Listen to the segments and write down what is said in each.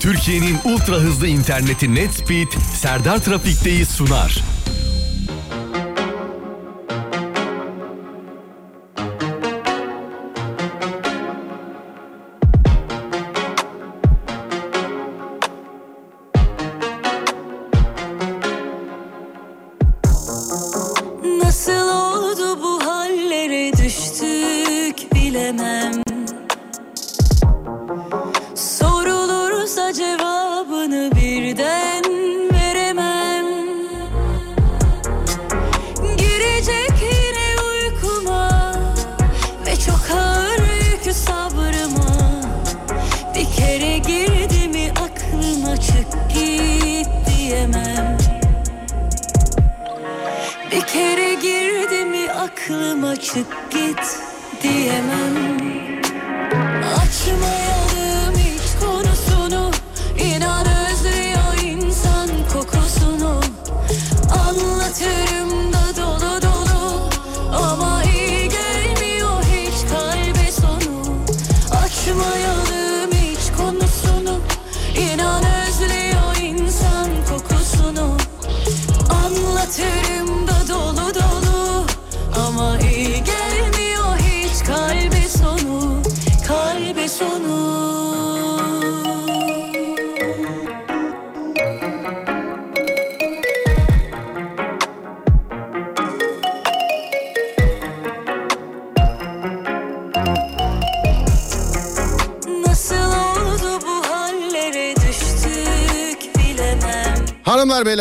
Türkiye'nin ultra hızlı interneti NetSpeed, Serdar Trafik'teyi sunar.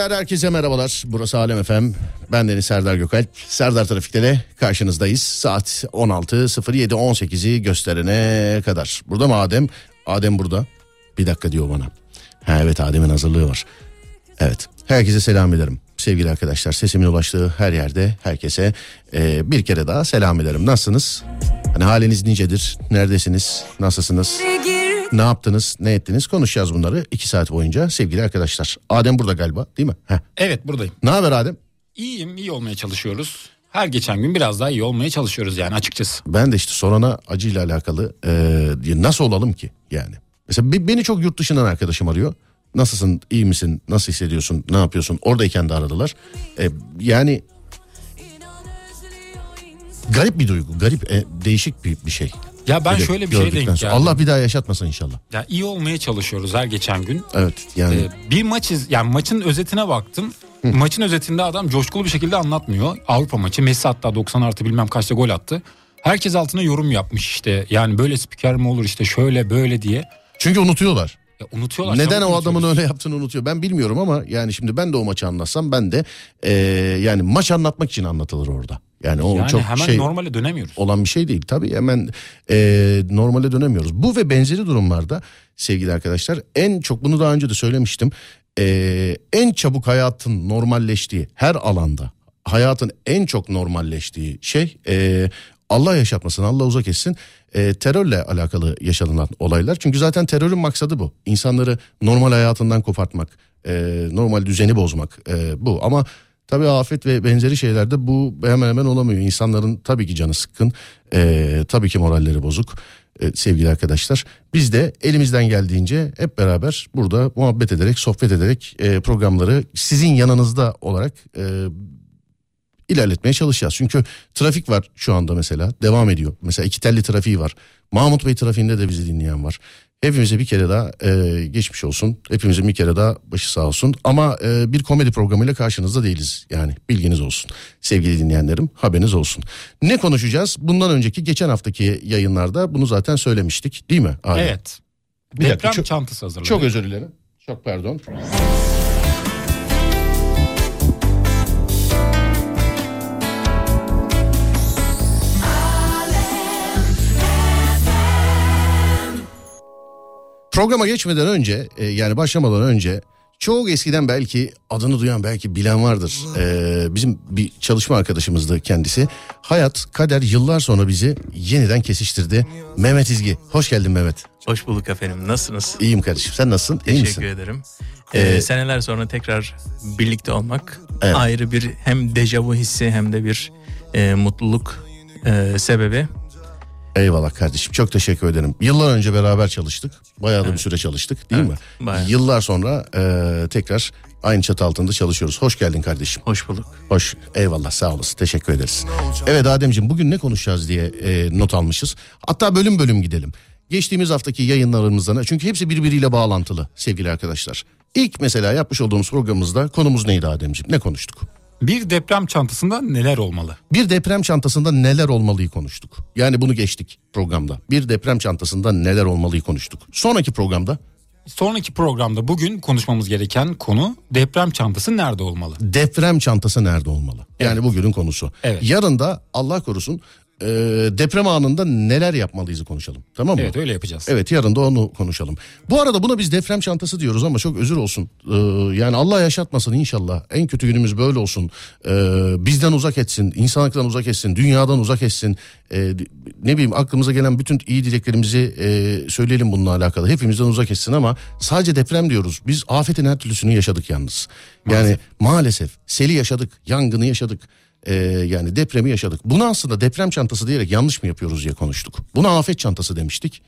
Beyler herkese merhabalar. Burası Alem FM. Ben Deniz Serdar Gökalp. Serdar Trafik'te de karşınızdayız. Saat 16.07 18'i gösterene kadar. Burada mı Adem? Adem burada. Bir dakika diyor bana. Ha evet Adem'in hazırlığı var. Evet. Herkese selam ederim. Sevgili arkadaşlar sesimin ulaştığı her yerde herkese e, bir kere daha selam ederim. Nasılsınız? Hani haliniz nicedir? Neredesiniz? Nasılsınız? Gir Ne yaptınız, ne ettiniz? Konuşacağız bunları iki saat boyunca sevgili arkadaşlar. Adem burada galiba değil mi? Heh. Evet buradayım. Ne haber Adem? İyiyim, iyi olmaya çalışıyoruz. Her geçen gün biraz daha iyi olmaya çalışıyoruz yani açıkçası. Ben de işte sorana acıyla alakalı e, nasıl olalım ki yani? Mesela be- beni çok yurt dışından arkadaşım arıyor. Nasılsın, iyi misin, nasıl hissediyorsun, ne yapıyorsun? Oradayken de aradılar. E, yani garip bir duygu, garip, e, değişik bir, bir şey. Ya ben Böyle şöyle bir şey gördükten denk sonra. geldim. Allah bir daha yaşatmasın inşallah. Ya iyi olmaya çalışıyoruz her geçen gün. Evet yani Ee, bir maç iz, yani maçın özetine baktım. Maçın özetinde adam coşkulu bir şekilde anlatmıyor. Avrupa maçı Messi hatta 90 artı bilmem kaçta gol attı. Herkes altına yorum yapmış işte. Yani böyle spiker mi olur işte şöyle böyle diye. çünkü unutuyorlar. Ya unutuyorlar. Neden o adamın öyle yaptığını unutuyor ben bilmiyorum ama yani şimdi ben de o maçı anlatsam ben de e, yani maç anlatmak için anlatılır orada. Yani o Yani çok hemen şey normale dönemiyoruz. olan bir şey değil tabii hemen e, normale dönemiyoruz. Bu ve benzeri durumlarda sevgili arkadaşlar en çok bunu daha önce de söylemiştim. E, en çabuk hayatın normalleştiği her alanda hayatın en çok normalleştiği şey e, Allah yaşatmasın Allah uzak etsin e, terörle alakalı yaşanılan olaylar. Çünkü zaten terörün maksadı bu insanları normal hayatından kopartmak e, normal düzeni bozmak e, bu ama Tabii afet ve benzeri şeylerde bu hemen hemen olamıyor. İnsanların tabii ki canı sıkkın, e, tabii ki moralleri bozuk e, sevgili arkadaşlar. Biz de elimizden geldiğince hep beraber burada muhabbet ederek, sohbet ederek e, programları sizin yanınızda olarak e, ilerletmeye çalışacağız. Çünkü trafik var şu anda mesela devam ediyor. Mesela iki telli trafiği var. Mahmut Bey trafiğinde de bizi dinleyen var. Hepimize bir kere daha e, geçmiş olsun. Hepimizin bir kere daha başı sağ olsun. Ama e, bir komedi programıyla karşınızda değiliz. Yani bilginiz olsun. Sevgili dinleyenlerim haberiniz olsun. Ne konuşacağız? Bundan önceki geçen haftaki yayınlarda bunu zaten söylemiştik değil mi? Adem? Evet. Bir dakika, Deprem çok- çantası hazırladık. Çok özür dilerim. Çok pardon. Programa geçmeden önce e, yani başlamadan önce çok eskiden belki adını duyan belki bilen vardır. E, bizim bir çalışma arkadaşımızdı kendisi. Hayat, kader yıllar sonra bizi yeniden kesiştirdi. Mehmet İzgi. Hoş geldin Mehmet. Hoş bulduk efendim. Nasılsınız? İyiyim kardeşim. Sen nasılsın? İyi Teşekkür misin? ederim. Ee, Ee, seneler sonra tekrar birlikte olmak Evet. ayrı bir hem dejavu hissi hem de bir e, mutluluk e, sebebi. Eyvallah kardeşim çok teşekkür ederim. Yıllar önce beraber çalıştık. Bayağı da bir süre çalıştık değil Evet, mi? bayağı. Yıllar sonra e, tekrar aynı çatı altında çalışıyoruz. Hoş geldin kardeşim. Hoş bulduk. Hoş eyvallah sağ olasın teşekkür ederiz. Evet Ademciğim bugün ne konuşacağız diye e, not almışız. Hatta bölüm bölüm gidelim. Geçtiğimiz haftaki yayınlarımızdan çünkü hepsi birbiriyle bağlantılı sevgili arkadaşlar. İlk mesela yapmış olduğumuz programımızda konumuz neydi Ademciğim ne konuştuk? Bir deprem çantasında neler olmalı? Bir deprem çantasında neler olmalıyı konuştuk. Yani bunu geçtik programda. Bir deprem çantasında neler olmalıyı konuştuk. Sonraki programda Sonraki programda bugün konuşmamız gereken konu deprem çantası nerede olmalı? deprem çantası nerede olmalı? Yani bugünün konusu. Evet. Yarın da Allah korusun e, deprem anında neler yapmalıyızı konuşalım. Tamam mı? Evet öyle yapacağız. Evet yarın da onu konuşalım. Bu arada buna biz deprem çantası diyoruz ama çok özür olsun. Ee, yani Allah yaşatmasın inşallah. En kötü günümüz böyle olsun. Ee, bizden uzak etsin, insanlıktan uzak etsin, dünyadan uzak etsin. Ee, ne bileyim aklımıza gelen bütün iyi dileklerimizi e, söyleyelim bununla alakalı. Hepimizden uzak etsin ama sadece deprem diyoruz. Biz afetin her türlüsünü yaşadık yalnız. Yani maalesef seli yaşadık, yangını yaşadık. Ee, yani depremi yaşadık. Bunu aslında deprem çantası diyerek yanlış mı yapıyoruz diye konuştuk. Buna afet çantası demiştik.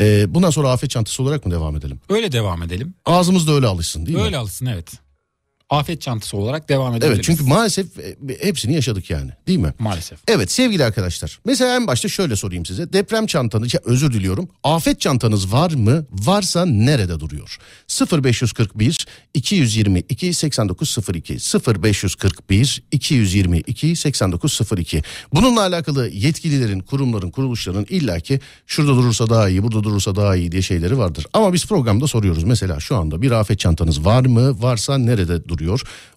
Ee, bundan sonra afet çantası olarak mı devam edelim? Öyle devam edelim. Ağzımız da öyle alışsın değil mi? Öyle alsın evet. Afet çantası olarak devam edebiliriz. Evet çünkü maalesef e, hepsini yaşadık yani değil mi? Maalesef. Evet sevgili arkadaşlar. Mesela en başta şöyle sorayım size. Deprem çantanız, ya özür diliyorum. Afet çantanız var mı? Varsa nerede duruyor? 0541 222 8902 0541 222 8902. Bununla alakalı yetkililerin, kurumların, kuruluşların illaki şurada durursa daha iyi, burada durursa daha iyi diye şeyleri vardır. Ama biz programda soruyoruz. Mesela şu anda bir afet çantanız var mı? Varsa nerede duruyor?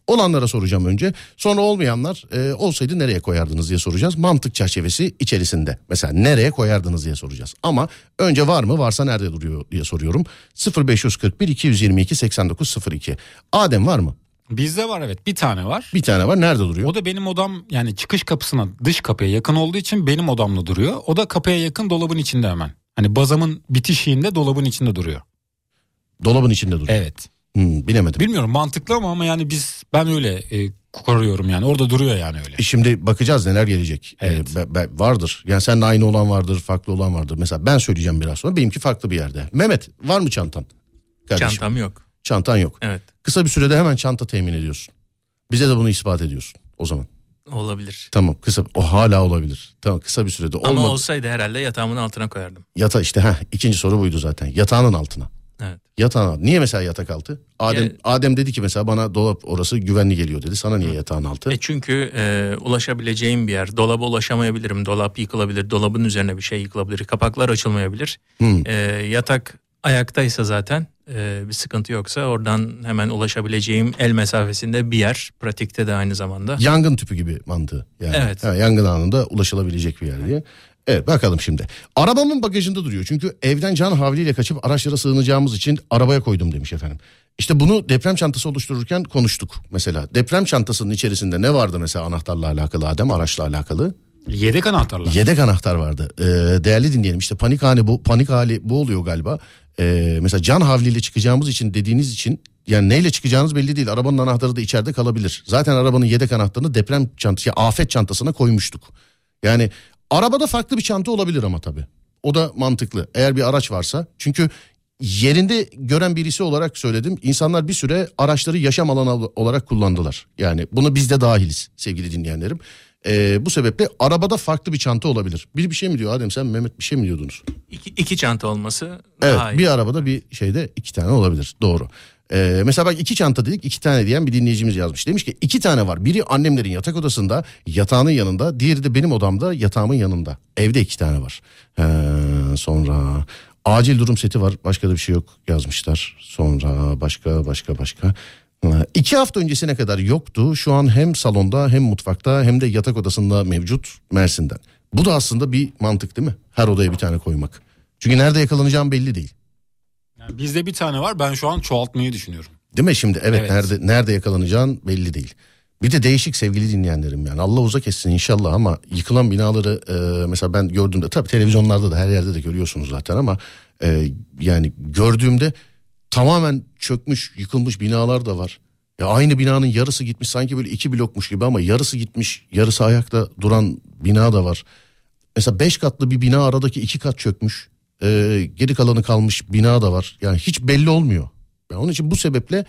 Olanlara soracağım önce. Sonra olmayanlar e, olsaydı nereye koyardınız diye soracağız. Mantık çerçevesi içerisinde. Mesela nereye koyardınız diye soracağız. Ama önce var mı varsa nerede duruyor diye soruyorum. 0541 222 8902. Adem var mı? Bizde var evet bir tane var. Bir tane var. Nerede duruyor? O da benim odam yani çıkış kapısına dış kapıya yakın olduğu için benim odamda duruyor. O da kapıya yakın dolabın içinde hemen. Hani bazamın bitişiğinde dolabın içinde duruyor. Dolabın içinde duruyor. Evet. Hmm, bilemedim. Bilmiyorum mantıklı ama ama yani biz ben öyle e, koruyorum yani orada duruyor yani öyle. E Şimdi bakacağız neler gelecek. Evet. Ee, be- be- vardır. Yani seninle aynı olan vardır, farklı olan vardır. Mesela ben söyleyeceğim biraz sonra. Benimki farklı bir yerde. Mehmet var mı çantan? Kardeşim. Çantam yok. Çantan yok. Evet. Kısa bir sürede hemen çanta temin ediyorsun. Bize de bunu ispat ediyorsun o zaman. Olabilir. Tamam kısa o hala olabilir. Tamam kısa bir sürede Ama olmadı. olsaydı herhalde yatağımın altına koyardım. Yata işte ha ikinci soru buydu zaten. Yatağının altına. Evet. Yatağın altı. Niye mesela yatak altı? Adem Ya- Adem dedi ki mesela bana dolap orası güvenli geliyor dedi. Sana niye yatağın altı? E çünkü e, ulaşabileceğim bir yer. Dolaba ulaşamayabilirim. Dolap yıkılabilir. Dolabın üzerine bir şey yıkılabilir. Kapaklar açılmayabilir. Hmm. E, yatak ayaktaysa zaten e, bir sıkıntı yoksa oradan hemen ulaşabileceğim el mesafesinde bir yer. Pratikte de aynı zamanda. Yangın tüpü gibi mantığı. Yani. Evet. Ha, yangın anında ulaşılabilecek bir yer diye. Evet bakalım şimdi. Arabamın bagajında duruyor. Çünkü evden can havliyle kaçıp araçlara sığınacağımız için arabaya koydum demiş efendim. İşte bunu deprem çantası oluştururken konuştuk mesela. Deprem çantasının içerisinde ne vardı mesela anahtarla alakalı Adem araçla alakalı? Yedek anahtarlar. Yedek anahtar vardı. Ee, değerli dinleyelim işte panik hali bu panik hali bu oluyor galiba. Ee, mesela can havliyle çıkacağımız için dediğiniz için yani neyle çıkacağınız belli değil. Arabanın anahtarı da içeride kalabilir. Zaten arabanın yedek anahtarını deprem çantası, afet çantasına koymuştuk. Yani arabada farklı bir çanta olabilir ama tabii. O da mantıklı. Eğer bir araç varsa. Çünkü yerinde gören birisi olarak söyledim. İnsanlar bir süre araçları yaşam alanı olarak kullandılar. Yani bunu biz de dahiliz sevgili dinleyenlerim. Ee, bu sebeple arabada farklı bir çanta olabilir. Bir bir şey mi diyor Adem sen Mehmet bir şey mi diyordunuz? İki, iki çanta olması Evet daha iyi. bir arabada bir şeyde iki tane olabilir doğru. Ee, mesela bak iki çanta dedik iki tane diyen bir dinleyicimiz yazmış. Demiş ki iki tane var. Biri annemlerin yatak odasında yatağının yanında. Diğeri de benim odamda yatağımın yanında. Evde iki tane var. Ee, sonra acil durum seti var. Başka da bir şey yok yazmışlar. Sonra başka başka başka. Ee, İki hafta öncesine kadar yoktu. Şu an hem salonda hem mutfakta hem de yatak odasında mevcut Mersin'den. Bu da aslında bir mantık değil mi? Her odaya bir tane koymak. Çünkü nerede yakalanacağım belli değil. Yani bizde bir tane var ben şu an çoğaltmayı düşünüyorum. Değil mi şimdi? Evet, Evet. nerede nerede yakalanacağın belli değil. Bir de değişik sevgili dinleyenlerim yani Allah uzak etsin inşallah ama yıkılan binaları e, mesela ben gördüğümde tabii televizyonlarda da her yerde de görüyorsunuz zaten ama e, yani gördüğümde tamamen çökmüş yıkılmış binalar da var. Ya aynı binanın yarısı gitmiş sanki böyle iki blokmuş gibi ama yarısı gitmiş yarısı ayakta duran bina da var. Mesela 5 katlı bir bina aradaki 2 kat çökmüş. Ee, geri kalanı kalmış bina da var. Yani hiç belli olmuyor. Yani onun için bu sebeple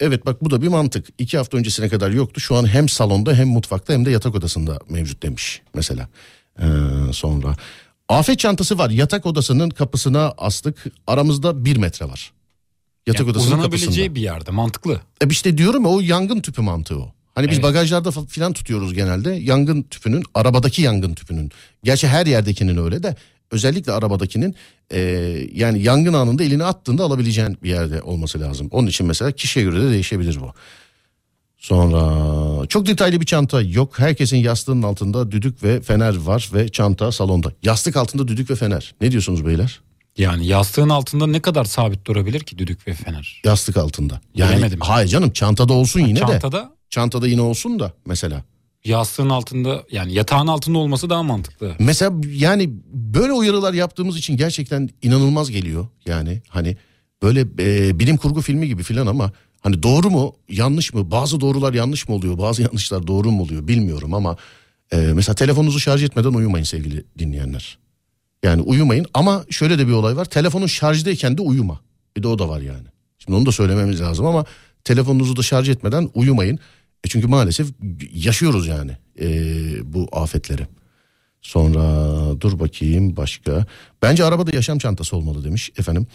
evet bak bu da bir mantık. 2 hafta öncesine kadar yoktu. Şu an hem salonda hem mutfakta hem de yatak odasında mevcut demiş mesela. Ee, sonra afet çantası var. Yatak odasının kapısına astık. Aramızda bir metre var. Yatak Yani odasının uzanabileceği kapısında. bir yerde mantıklı. E işte diyorum ya o yangın tüpü mantığı o. Hani biz Evet. bagajlarda filan tutuyoruz genelde. Yangın tüpünün, arabadaki yangın tüpünün. Gerçi her yerdekinin öyle de özellikle arabadakinin e, yani yangın anında elini attığında alabileceğin bir yerde olması lazım. Onun için mesela kişiye göre de değişebilir bu. Sonra çok detaylı bir çanta yok. Herkesin yastığının altında düdük ve fener var ve çanta salonda. Yastık altında düdük ve fener. Ne diyorsunuz beyler? Yani yastığın altında ne kadar sabit durabilir ki düdük ve fener? Yastık altında. Yani Bilemedim. hayır canım çantada olsun yine de. Çantada Çantada yine olsun da mesela. Yastığın altında yani yatağın altında olması daha mantıklı. Mesela yani böyle uyarılar yaptığımız için gerçekten inanılmaz geliyor. Yani hani böyle e, bilim kurgu filmi gibi filan ama hani doğru mu yanlış mı bazı doğrular yanlış mı oluyor bazı yanlışlar doğru mu oluyor bilmiyorum ama e, mesela telefonunuzu şarj etmeden uyumayın sevgili dinleyenler. Yani uyumayın ama şöyle de bir olay var telefonun şarjdayken de uyuma bir de o da var yani. Şimdi onu da söylememiz lazım ama telefonunuzu da şarj etmeden uyumayın. E çünkü maalesef yaşıyoruz yani e, bu afetleri. Sonra dur bakayım başka. Bence arabada yaşam çantası olmalı demiş efendim.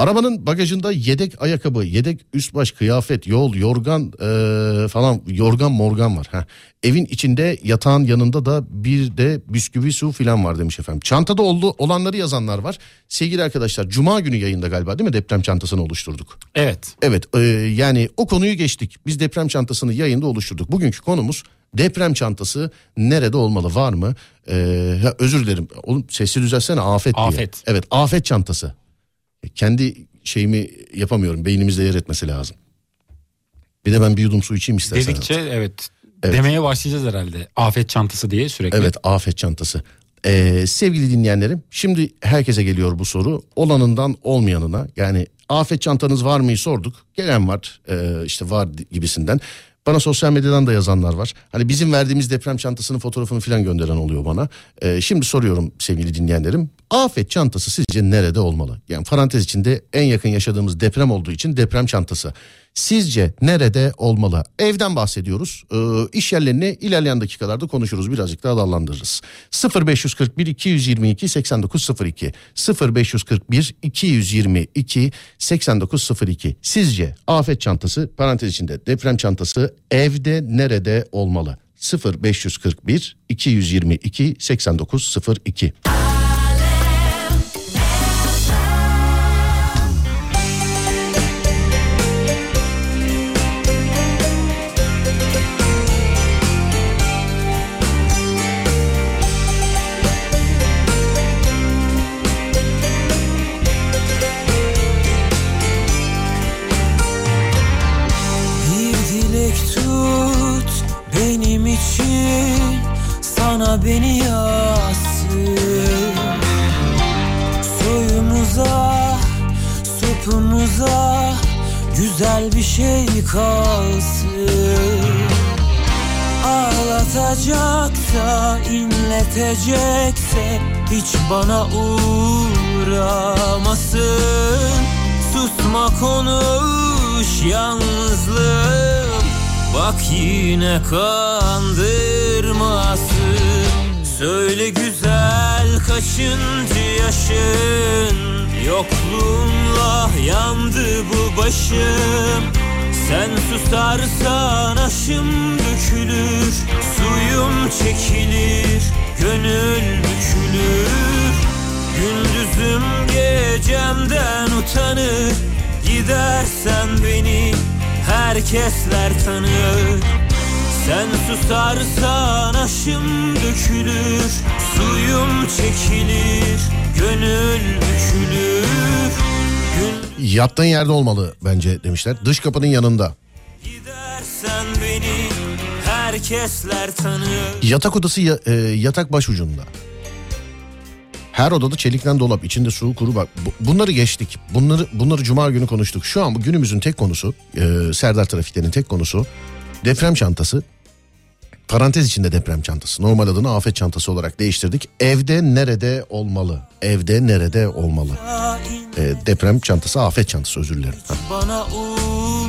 Arabanın bagajında yedek ayakkabı, yedek üst baş kıyafet, yol, yorgan eee, falan yorgan morgan var. Heh. Evin içinde yatağın yanında da bir de bisküvi su filan var demiş efendim. Çantada oldu, olanları yazanlar var. Sevgili arkadaşlar cuma günü yayında galiba değil mi deprem çantasını oluşturduk. Evet. Evet e, yani o konuyu geçtik. Biz deprem çantasını yayında oluşturduk. Bugünkü konumuz deprem çantası nerede olmalı var mı? E, ya özür dilerim. Oğlum sesi düzelsene afet diye. Afet. Evet afet çantası. E, Kendi şeyimi yapamıyorum. Beynimizde yer etmesi lazım. Bir de ben bir yudum su içeyim istersen. Dedikçe evet, Evet. demeye başlayacağız herhalde. Afet çantası diye sürekli. Evet afet çantası. Ee, sevgili dinleyenlerim şimdi herkese geliyor bu soru. Olanından olmayanına yani afet çantanız var mı sorduk. Gelen var ee, işte var gibisinden. Bana sosyal medyadan da yazanlar var. Hani bizim verdiğimiz deprem çantasının fotoğrafını falan gönderen oluyor bana. Ee, şimdi soruyorum sevgili dinleyenlerim. Afet çantası sizce nerede olmalı? Yani parantez içinde en yakın yaşadığımız deprem olduğu için deprem çantası. Sizce nerede olmalı? Evden bahsediyoruz. Ee, iş yerlerini ilerleyen dakikalarda konuşuruz. Birazcık daha dallandırırız. 0541 222 8902 0541 222 8902 Sizce afet çantası parantez içinde deprem çantası evde nerede olmalı? 0541 222 8902 güzel bir şey kalsın. Ağlatacaksa inletecekse hiç bana uğramasın. Susma konuş yalnızlığım. Bak yine kandırmasın. Söyle güzel kaçıncı yaşın Yokluğunla yandı bu başım. Sen susarsan aşım dökülür Suyum çekilir Gönül bükülür. Gündüzüm gecemden utanır Gidersen beni herkesler tanır Sen susarsan aşım dökülür Suyum çekilir Gönül bükülür Gün Yattığın yerde olmalı bence demişler. Dış kapının yanında. gidersen beni herkesler tanır Yatak odası ya- e, yatak baş ucunda. Her odada çelikten dolap, içinde su, kuru bak. Bu- bunları geçtik. Bunları bunları cuma günü konuştuk. Şu an bu günümüzün tek konusu, e, Serdar Trafikler'in tek konusu deprem çantası. parantez içinde deprem çantası. Normal adını afet çantası olarak değiştirdik. Evde nerede olmalı? Evde nerede olmalı? E, deprem çantası afet çantası özür dilerim. Ha.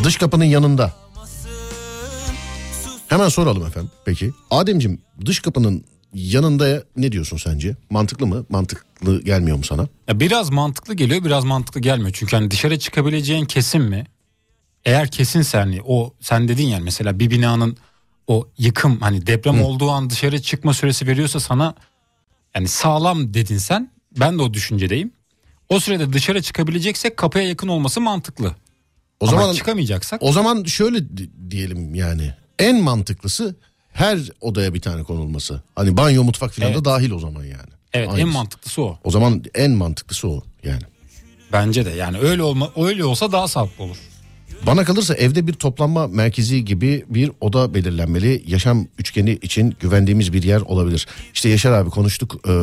Dış kapının yanında. Hemen soralım efendim. Peki. Ademciğim dış kapının yanında ne diyorsun sence? Mantıklı mı? Mantıklı gelmiyor mu sana? Ya biraz mantıklı geliyor biraz mantıklı gelmiyor. Çünkü hani dışarı çıkabileceğin kesin mi? Eğer kesinse hani o sen dedin yani mesela bir binanın o yıkım hani deprem olduğu an dışarı çıkma süresi veriyorsa sana yani sağlam dedin sen ben de o düşüncedeyim. O sürede dışarı çıkabileceksek kapıya yakın olması mantıklı. O Ama zaman çıkamayacaksak o zaman şöyle di- diyelim yani en mantıklısı her odaya bir tane konulması. Hani banyo mutfak filan da Evet. dahil o zaman yani. evet en Aynısı. mantıklısı o. O zaman en mantıklısı o yani. Bence de yani öyle olma öyle olsa daha sağlıklı olur. Bana kalırsa evde bir toplanma merkezi gibi bir oda belirlenmeli. Yaşam üçgeni için güvendiğimiz bir yer olabilir. İşte Yaşar abi konuştuk eee,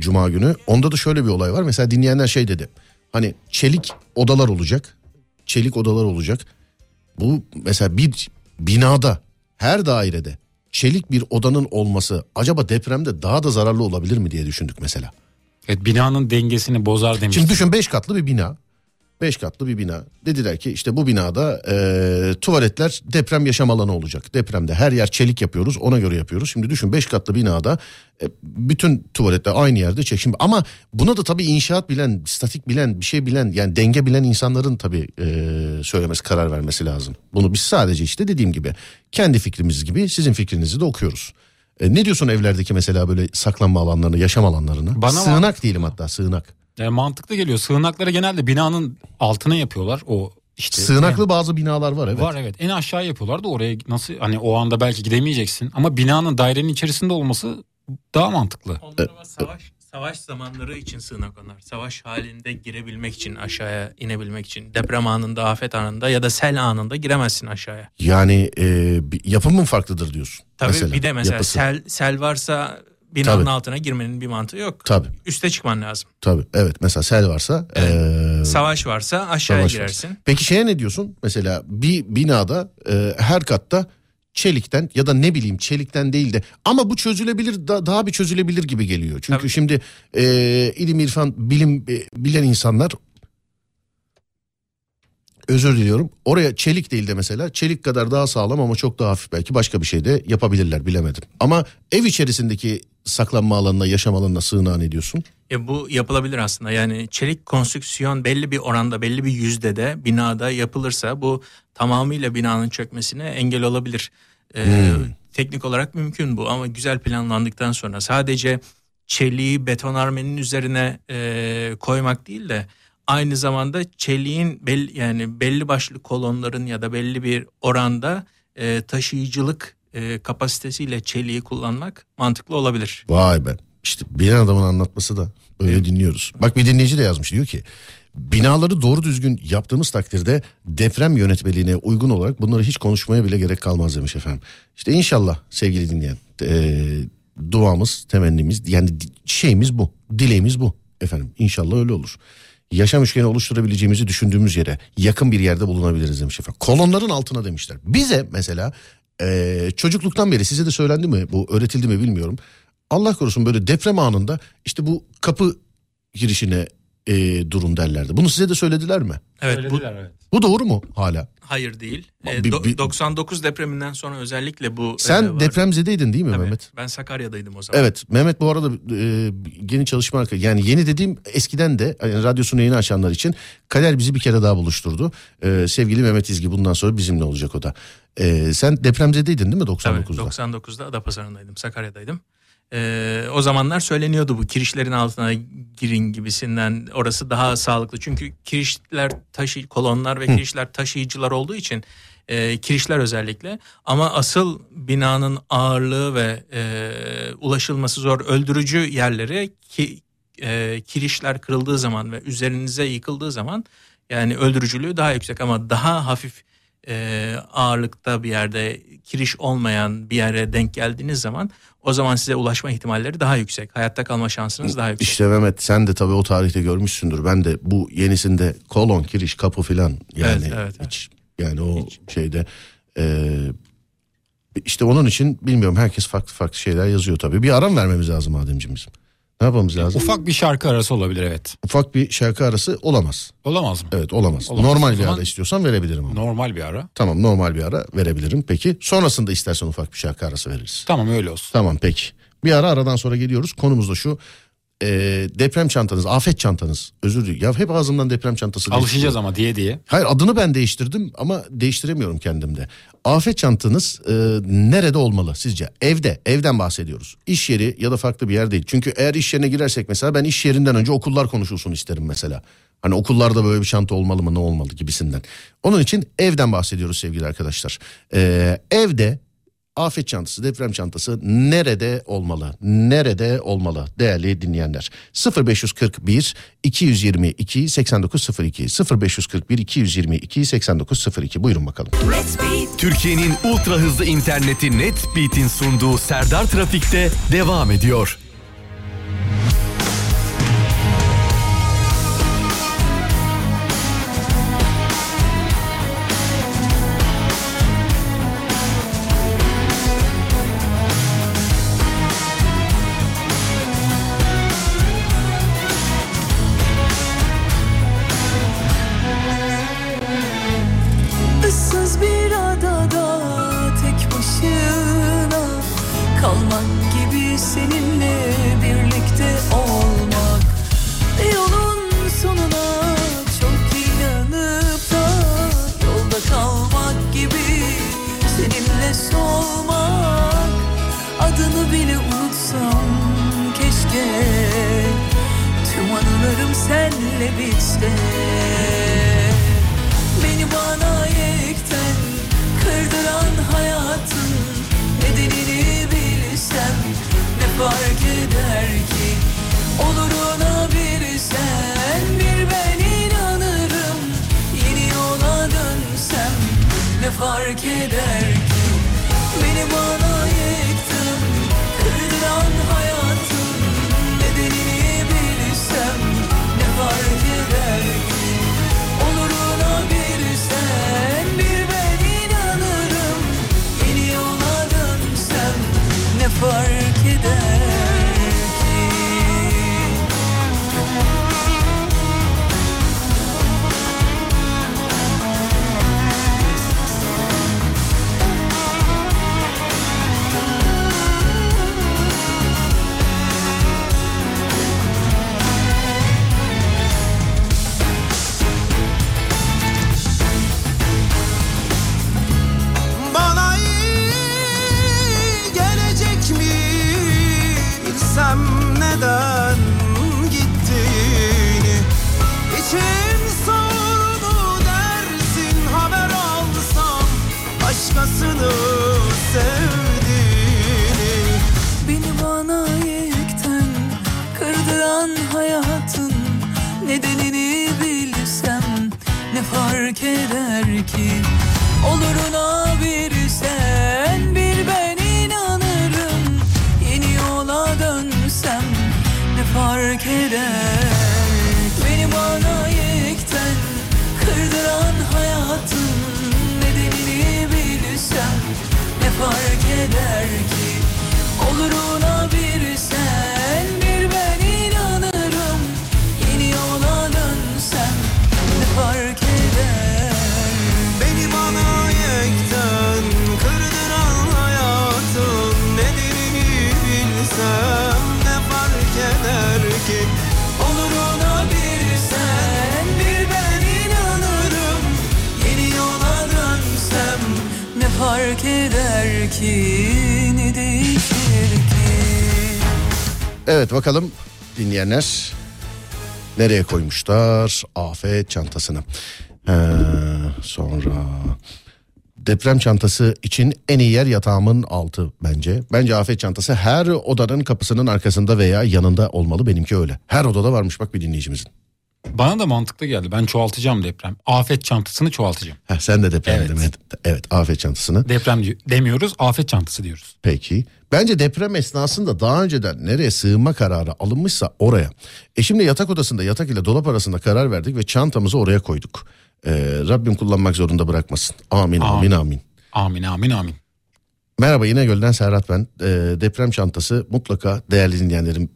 cuma günü. Onda da şöyle bir olay var. Mesela dinleyenler şey dedi. Hani çelik odalar olacak. Çelik odalar olacak. Bu mesela bir binada her dairede çelik bir odanın olması acaba depremde daha da zararlı olabilir mi diye düşündük mesela. Evet binanın dengesini bozar demiştim. Şimdi düşün 5 katlı bir bina. 5 katlı bir bina. Dediler ki işte bu binada e, tuvaletler deprem yaşam alanı olacak. Depremde her yer çelik yapıyoruz ona göre yapıyoruz. Şimdi düşün 5 katlı binada e, bütün tuvaletler aynı yerde çek. Şimdi, ama buna da tabii inşaat bilen, statik bilen, bir şey bilen yani denge bilen insanların tabii e, söylemesi karar vermesi lazım. Bunu biz sadece işte dediğim gibi kendi fikrimiz gibi sizin fikrinizi de okuyoruz. E, ne diyorsun evlerdeki mesela böyle saklanma alanlarına, yaşam alanlarına? Bana sığınak mantıklı. diyelim hatta sığınak. Yani mantıklı geliyor. Sığınakları genelde binanın altına yapıyorlar. O işte Sığınaklı bazı binalar var evet. Var evet. En aşağı yapıyorlar da oraya nasıl hani o anda belki gidemeyeceksin ama binanın dairenin içerisinde olması daha mantıklı. Onlar ama savaş savaş zamanları için sığınak onlar. Savaş halinde girebilmek için aşağıya inebilmek için deprem anında, afet anında ya da sel anında giremezsin aşağıya. Yani e, bir- yapımı mı farklıdır diyorsun? Tabii mesela, bir de mesela yapısı. sel sel varsa binanın Tabii. altına girmenin bir mantığı yok. Tabii Üste çıkman lazım. tabii evet mesela sel varsa. e, Savaş varsa aşağıya savaş girersin. varsa. Peki şeye ne diyorsun? Mesela bir binada e, her katta çelikten ya da ne bileyim çelikten değil de ama bu çözülebilir da, daha bir çözülebilir gibi geliyor. Çünkü Tabii. şimdi e, ilim irfan bilim e, bilen insanlar özür diliyorum. Oraya çelik değil de mesela çelik kadar daha sağlam ama çok daha hafif belki başka bir şey de yapabilirler bilemedim. Ama ev içerisindeki saklanma alanına, yaşam alanına sığınağı ne diyorsun? Ya bu yapılabilir aslında. Yani çelik konstrüksiyon belli bir oranda, belli bir yüzdede binada yapılırsa bu tamamıyla binanın çökmesine engel olabilir. Ee, Teknik olarak mümkün bu ama güzel planlandıktan sonra sadece çeliği betonarmenin üzerine e, koymak değil de aynı zamanda çeliğin belli, yani belli başlı kolonların ya da belli bir oranda e, taşıyıcılık e, kapasitesiyle çeliği kullanmak mantıklı olabilir. Vay be. İşte bilen adamın anlatması da öyle dinliyoruz. Bak bir dinleyici de yazmış diyor ki binaları doğru düzgün yaptığımız takdirde deprem yönetmeliğine uygun olarak bunları hiç konuşmaya bile gerek kalmaz demiş efendim. İşte inşallah sevgili dinleyen eee, duamız temennimiz yani şeyimiz bu dileğimiz bu efendim inşallah öyle olur. Yaşam üçgeni oluşturabileceğimizi düşündüğümüz yere yakın bir yerde bulunabiliriz demiş efendim. Kolonların altına demişler. Bize mesela eee, çocukluktan beri size de söylendi mi bu öğretildi mi bilmiyorum. Allah korusun böyle deprem anında işte bu kapı girişine e, durun derlerdi. Bunu size de söylediler mi? Evet bu, Söylediler, evet. Bu doğru mu hala? Hayır değil. Bir- Ee, do- bir- 99 depreminden sonra özellikle bu Sen e, vardı. depremzedeydin değil mi Tabii, Mehmet? Ben Sakarya'daydım o zaman. Evet Mehmet bu arada e, yeni çalışma arka- yani yeni dediğim eskiden de yani radyosunu yeni açanlar için Kader bizi bir kere daha buluşturdu. E, sevgili Mehmet İzgi bundan sonra bizimle olacak o da. E, sen depremzedeydin değil mi Tabii, 99'da? 99'da Adapazarı'ndaydım, Sakarya'daydım. Ee, o zamanlar söyleniyordu bu kirişlerin altına girin gibisinden. Orası daha sağlıklı. Çünkü kirişler taşı kolonlar ve kirişler taşıyıcılar olduğu için e, kirişler özellikle. Ama asıl binanın ağırlığı ve e, ulaşılması zor öldürücü yerleri ki e, kirişler kırıldığı zaman ve üzerinize yıkıldığı zaman yani öldürücülüğü daha yüksek ama daha hafif e, ağırlıkta bir yerde kiriş olmayan bir yere denk geldiğiniz zaman o zaman size ulaşma ihtimalleri daha yüksek. Hayatta kalma şansınız daha yüksek. İşte Mehmet sen de tabii o tarihte görmüşsündür. Ben de bu yenisinde kolon, kiriş, kapı filan yani Evet, evet, evet. hiç yani o şeyde e, İşte onun için bilmiyorum herkes farklı farklı şeyler yazıyor tabii. Bir aram vermemiz lazım Ademciğim bizim. Ne yapmamız lazım? Ufak, Ufak bir şarkı arası olabilir evet. bir şarkı arası olamaz. Olamaz mı? Evet olamaz. Olamaz. Normal O bir ara istiyorsan verebilirim ama. Normal bir ara. Tamam normal bir ara verebilirim. Peki sonrasında istersen ufak bir şarkı arası veririz. Tamam öyle olsun. Tamam peki. Bir ara aradan sonra geliyoruz. Konumuz da şu. Ee, deprem çantanız, afet çantanız. Özür dilerim. Ya hep ağzımdan deprem çantası. Alışacağız ama diye diye. Hayır adını ben değiştirdim ama değiştiremiyorum kendimde. Afet çantanız e, nerede olmalı sizce? Evde, evden bahsediyoruz. İş yeri ya da farklı bir yer değil. Çünkü eğer iş yerine girersek mesela ben iş yerinden önce okullar konuşulsun isterim mesela. Hani okullarda böyle bir çanta olmalı mı ne olmalı gibisinden. Onun için evden bahsediyoruz sevgili arkadaşlar. Ee, evde afet çantası, deprem çantası nerede olmalı? Nerede olmalı değerli dinleyenler? 0541 222 8902 0541 222 8902 buyurun bakalım. Türkiye'nin ultra hızlı interneti NetSpeed'in sunduğu Serdar Trafik'te devam ediyor. Oluruna bir bir ben inanırım. Yeni yola dönsem ne fark eder ki? Beni bana yıktın kırdıran hayatın Nedenini bilsem ne fark eder ki? Oluruna bir bir ben inanırım. Yeni yola dönsem ne fark eder Evet bakalım dinleyenler nereye koymuşlar afet çantasını. Ee, sonra deprem çantası için en iyi yer yatağımın altı bence. Bence afet çantası her odanın kapısının arkasında veya yanında olmalı benimki öyle. Her odada varmış bak bir dinleyicimizin. Bana da mantıklı geldi. Ben çoğaltacağım deprem. Afet çantasını çoğaltacağım. Heh, sen de deprem Evet. evet. evet afet çantasını. Deprem demiyoruz, afet çantası diyoruz. Peki. Bence deprem esnasında daha önceden nereye sığınma kararı alınmışsa oraya. E şimdi yatak odasında yatak ile dolap arasında karar verdik ve çantamızı oraya koyduk. Ee, Rabbim kullanmak zorunda bırakmasın. Amin amin Amin. amin. Amin amin. Merhaba İnegöl'den Serhat ben. Ee, deprem çantası mutlaka değerli dinleyenlerim.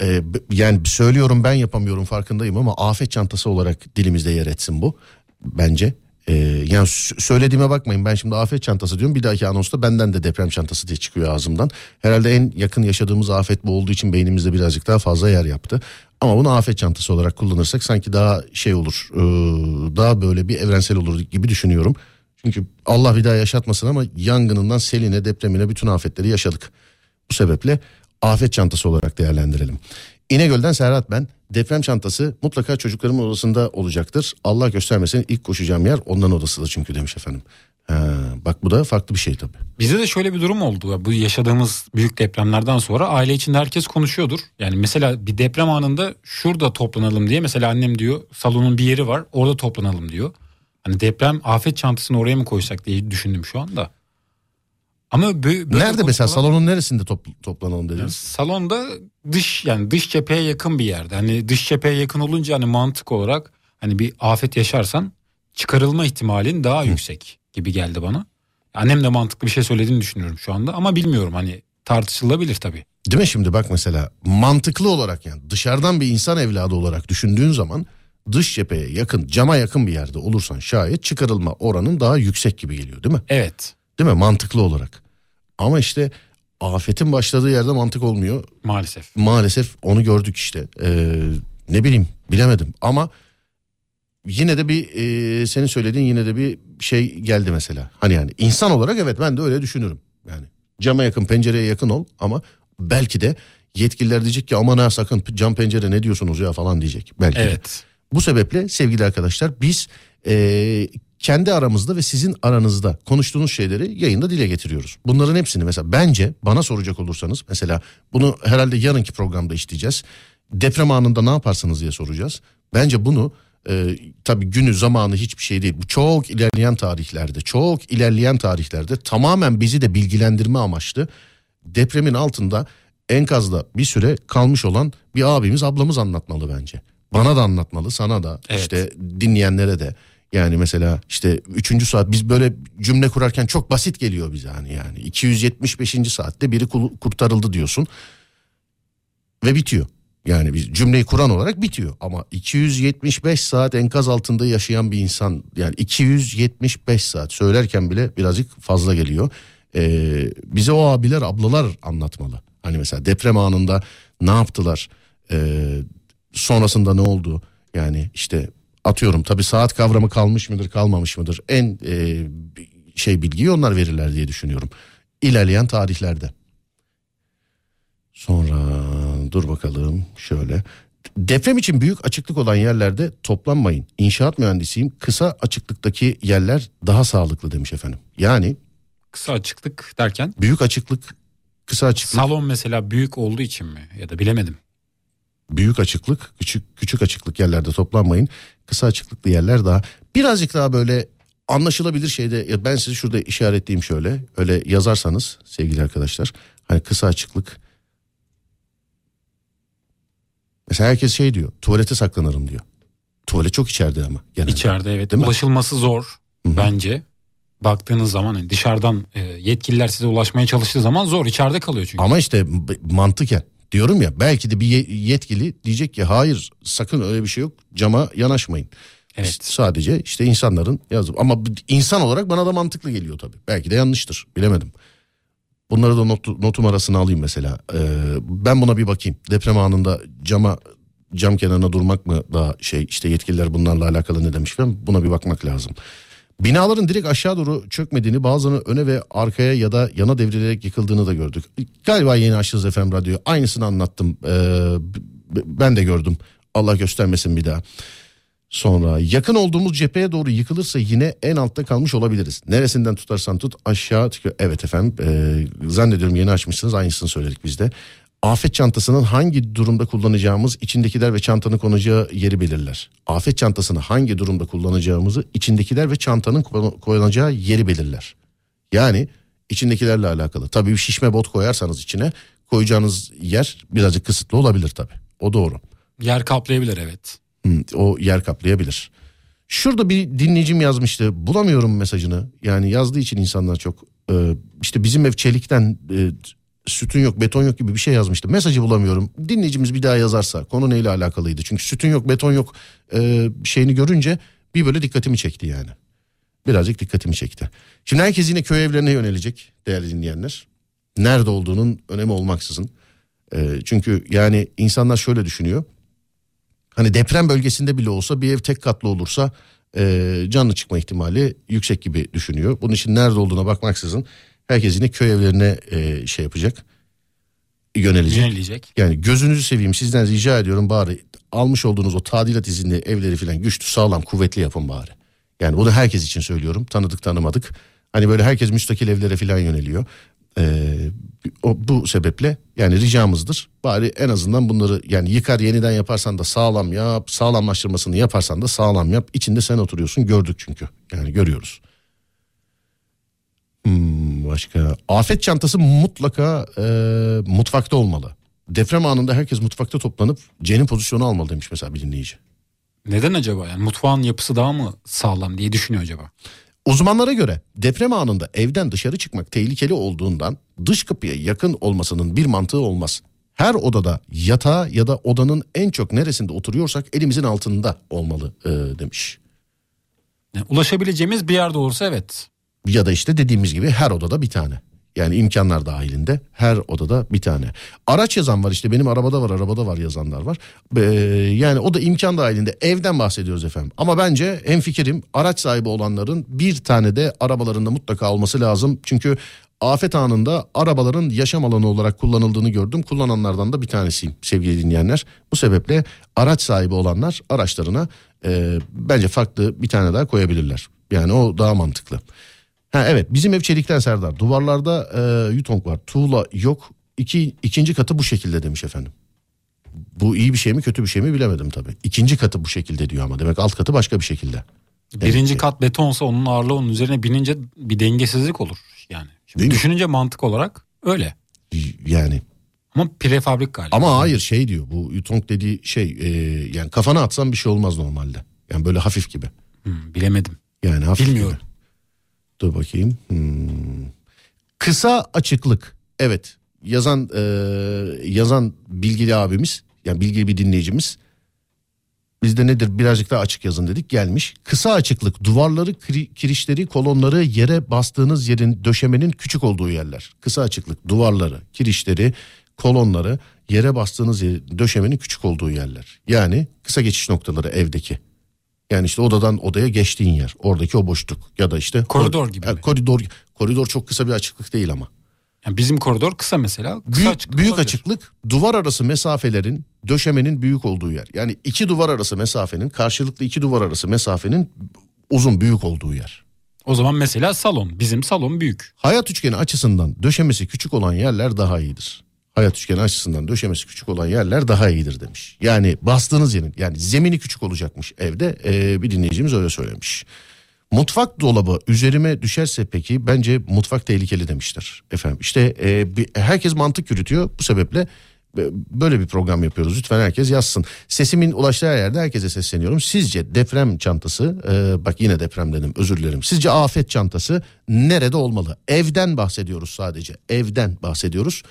E, yani söylüyorum ben yapamıyorum farkındayım ama afet çantası olarak dilimizde yer etsin bu. Bence. Ee, yani söylediğime bakmayın ben şimdi afet çantası diyorum bir dahaki anonsta benden de deprem çantası diye çıkıyor ağzımdan. Herhalde en yakın yaşadığımız afet bu olduğu için beynimizde birazcık daha fazla yer yaptı. Ama bunu afet çantası olarak kullanırsak sanki daha şey olur e, daha böyle bir evrensel olur gibi düşünüyorum. Çünkü Allah bir daha yaşatmasın ama yangınından seline depremine bütün afetleri yaşadık. Bu sebeple afet çantası olarak değerlendirelim. İnegöl'den Serhat ben. Deprem çantası mutlaka çocuklarımın odasında olacaktır. Allah göstermesin ilk koşacağım yer onların odasıdır çünkü demiş efendim. Ha, bak bu da farklı bir şey tabii. Bizde de şöyle bir durum oldu. Bu yaşadığımız büyük depremlerden sonra aile içinde herkes konuşuyordur. Yani mesela bir deprem anında şurada toplanalım diye mesela annem diyor salonun bir yeri var orada toplanalım diyor. Hani deprem afet çantasını oraya mı koysak diye düşündüm şu anda. Ama bö- böyle Nerede mesela konuşmalar- salonun neresinde top- toplanalım dediniz? Salonda dış yani dış cepheye yakın bir yerde. Hani dış cepheye yakın olunca hani mantık olarak hani bir afet yaşarsan çıkarılma ihtimalin daha yüksek gibi geldi bana. Annem de mantıklı bir şey söylediğini düşünüyorum şu anda ama bilmiyorum hani tartışılabilir tabii. Değil mi şimdi bak mesela mantıklı olarak yani dışarıdan bir insan evladı olarak düşündüğün zaman dış cepheye yakın cama yakın bir yerde olursan şayet çıkarılma oranın daha yüksek gibi geliyor değil mi? Evet Değil mi mantıklı olarak. Ama işte afetin başladığı yerde mantık olmuyor. maalesef. Maalesef onu gördük işte. Ee, ne bileyim bilemedim ama yine de bir e, senin söylediğin yine de bir şey geldi mesela. Hani yani insan olarak evet ben de öyle düşünürüm. Yani cama yakın pencereye yakın ol ama belki de yetkililer diyecek ki aman ha sakın cam pencere ne diyorsunuz ya falan diyecek. Belki de. Evet. Bu sebeple sevgili arkadaşlar biz e, kendi aramızda ve sizin aranızda konuştuğunuz şeyleri yayında dile getiriyoruz. Bunların hepsini mesela bence bana soracak olursanız mesela bunu herhalde yarınki programda işleyeceğiz. Deprem anında ne yaparsınız diye soracağız. Bence bunu e, tabii günü zamanı hiçbir şey değil. Bu çok ilerleyen tarihlerde çok ilerleyen tarihlerde tamamen bizi de bilgilendirme amaçlı depremin altında enkazda bir süre kalmış olan bir abimiz ablamız anlatmalı bence. Bana da anlatmalı sana da Evet. işte dinleyenlere de. Yani mesela işte üçüncü saat biz böyle cümle kurarken çok basit geliyor bize hani yani 275. saatte biri kurtarıldı diyorsun ve bitiyor. Yani biz cümleyi kuran olarak bitiyor ama 275 saat enkaz altında yaşayan bir insan yani 275 saat söylerken bile birazcık fazla geliyor. Ee, bize o abiler ablalar anlatmalı. Hani mesela deprem anında ne yaptılar? Ee, sonrasında ne oldu? Yani işte atıyorum tabii saat kavramı kalmış mıdır kalmamış mıdır? En e, şey bilgiyi onlar verirler diye düşünüyorum. İlerleyen tarihlerde. Sonra dur bakalım şöyle. Deprem için büyük açıklık olan yerlerde toplanmayın. İnşaat mühendisiyim. Kısa açıklıktaki yerler daha sağlıklı demiş efendim. Yani Kısa açıklık derken büyük açıklık, kısa açıklık, salon mesela büyük olduğu için mi ya da bilemedim. Büyük açıklık, küçük küçük açıklık yerlerde toplanmayın. Kısa açıklıklı yerler daha birazcık daha böyle anlaşılabilir şeyde ben size şurada işaretleyeyim şöyle. Öyle yazarsanız sevgili arkadaşlar. Hani kısa açıklık. Mesela herkes şey diyor. Tuvalete saklanırım diyor. Tuvalet çok içeride ama. Genelde. İçeride evet Değil mi? ulaşılması zor Hı hı. bence. Baktığınız zaman hani dışarıdan e, yetkililer size ulaşmaya çalıştığı zaman zor içeride kalıyor çünkü. Ama işte mantıken diyorum ya belki de bir ye- yetkili diyecek ki hayır sakın öyle bir şey yok cama yanaşmayın. Evet. İşte sadece işte insanların yazıp ama insan olarak bana da mantıklı geliyor tabii. Belki de yanlıştır bilemedim. Bunları da not, notum arasına alayım mesela. Ee, ben buna bir bakayım. Deprem anında cama cam kenarına durmak mı daha şey işte yetkililer bunlarla alakalı ne demiş ben buna bir bakmak lazım. Binaların direkt aşağı doğru çökmediğini bazılarının öne ve arkaya ya da yana devrilerek yıkıldığını da gördük. Galiba yeni açtınız efendim radyoyu aynısını anlattım. Ee, ben de gördüm Allah göstermesin bir daha. Sonra yakın olduğumuz cepheye doğru yıkılırsa yine en altta kalmış olabiliriz. Neresinden tutarsan tut aşağı. Evet efendim e, zannediyorum yeni açmışsınız aynısını söyledik biz de. Afet çantasının hangi durumda kullanacağımız içindekiler ve çantanın konacağı yeri belirler. Afet çantasını hangi durumda kullanacağımızı içindekiler ve çantanın konacağı yeri belirler. Yani içindekilerle alakalı. Tabii bir şişme bot koyarsanız içine koyacağınız yer birazcık kısıtlı olabilir tabii. O doğru. Yer kaplayabilir evet. O yer kaplayabilir. Şurada bir dinleyicim yazmıştı. Bulamıyorum mesajını. Yani yazdığı için insanlar çok Ee, işte bizim ev çelikten e, sütun yok beton yok gibi bir şey yazmıştı. Mesajı bulamıyorum. Dinleyicimiz bir daha yazarsa konu neyle alakalıydı. Çünkü sütun yok beton yok e, şeyini görünce bir böyle dikkatimi çekti yani. Birazcık dikkatimi çekti. Şimdi herkes yine köy evlerine yönelecek değerli dinleyenler. Nerede olduğunun önemi olmaksızın. E, çünkü yani insanlar şöyle düşünüyor. Hani deprem bölgesinde bile olsa bir ev tek katlı olursa e, canlı çıkma ihtimali yüksek gibi düşünüyor. Bunun için nerede olduğuna bakmaksızın herkes yine köy evlerine e, şey yapacak. Yönelecek. Yönelecek. Yani gözünüzü seveyim sizden rica ediyorum bari almış olduğunuz o tadilat izinli evleri falan güçlü sağlam kuvvetli yapın bari. Yani bunu herkes için söylüyorum tanıdık tanımadık. Hani böyle herkes müstakil evlere falan yöneliyor. Ee, o, bu sebeple yani ricamızdır. Bari en azından bunları yani yıkar yeniden yaparsan da sağlam yap. Sağlamlaştırmasını yaparsan da sağlam yap. İçinde sen oturuyorsun gördük çünkü. Yani görüyoruz. Hmm, başka afet çantası mutlaka e, mutfakta olmalı. Deprem anında herkes mutfakta toplanıp cenin pozisyonu almalı demiş mesela bir dinleyici. Neden acaba? Yani mutfağın yapısı daha mı sağlam diye düşünüyor acaba? Uzmanlara göre deprem anında evden dışarı çıkmak tehlikeli olduğundan dış kapıya yakın olmasının bir mantığı olmaz. Her odada yatağa ya da odanın en çok neresinde oturuyorsak elimizin altında olmalı e, demiş. Yani ulaşabileceğimiz bir yerde olursa evet. Ya da işte dediğimiz gibi her odada bir tane. Yani imkanlar dahilinde her odada bir tane. Araç yazan var işte benim arabada var arabada var yazanlar var. Ee, yani o da imkan dahilinde evden bahsediyoruz efendim. Ama bence en fikrim araç sahibi olanların bir tane de arabalarında mutlaka olması lazım. Çünkü afet anında arabaların yaşam alanı olarak kullanıldığını gördüm. Kullananlardan da bir tanesiyim sevgili dinleyenler. Bu sebeple araç sahibi olanlar araçlarına e, bence farklı bir tane daha koyabilirler. Yani o daha mantıklı. Ha evet bizim ev çelikten Serdar. Duvarlarda e, yutong var. Tuğla yok. İki, ikinci katı bu şekilde demiş efendim. Bu iyi bir şey mi kötü bir şey mi bilemedim tabii. İkinci katı bu şekilde diyor ama demek alt katı başka bir şekilde. Birinci Evet. kat betonsa onun ağırlığı onun üzerine binince bir dengesizlik olur yani. Şimdi Değil mi? düşününce mantık olarak öyle. Yani Ama prefabrik galiba. ama hayır şey diyor bu yutong dediği şey e, yani kafana atsan bir şey olmaz normalde. Yani böyle hafif gibi. Hmm, bilemedim. Yani hafif Bilmiyorum. gibi. Dur bakayım. Hmm. Kısa açıklık. Evet. Yazan e, yazan bilgili abimiz, yani bilgili bir dinleyicimiz. Biz de nedir birazcık daha açık yazın dedik gelmiş. Kısa açıklık duvarları, kiri- kirişleri, kolonları yere bastığınız yerin döşemenin küçük olduğu yerler. Kısa açıklık duvarları, kirişleri, kolonları yere bastığınız yerin döşemenin küçük olduğu yerler. Yani kısa geçiş noktaları evdeki. Yani işte odadan odaya geçtiğin yer. Oradaki o boşluk ya da işte Koridor gibi Ha, mi? koridor koridor çok kısa bir açıklık değil ama. Yani bizim koridor kısa mesela. Kısa Büyük, açıklık büyük olabilir. açıklık duvar arası mesafelerin döşemenin büyük olduğu yer. Yani iki duvar arası mesafenin karşılıklı iki duvar arası mesafenin uzun büyük olduğu yer. O zaman mesela salon. Bizim salon büyük. Hayat üçgeni açısından döşemesi küçük olan yerler daha iyidir. Hayat üçgeni açısından döşemesi küçük olan yerler daha iyidir demiş. Yani bastığınız yerin yani zemini küçük olacakmış evde Ee, bir dinleyicimiz öyle söylemiş. Mutfak dolabı üzerime düşerse peki bence mutfak tehlikeli demişler efendim. İşte e, bir- herkes mantık yürütüyor bu sebeple e, böyle bir program yapıyoruz. Lütfen herkes yazsın. Sesimin ulaştığı yerde herkese sesleniyorum. Sizce deprem çantası e, bak yine deprem dedim özür dilerim. Sizce afet çantası nerede olmalı? Evden bahsediyoruz sadece. Evden bahsediyoruz.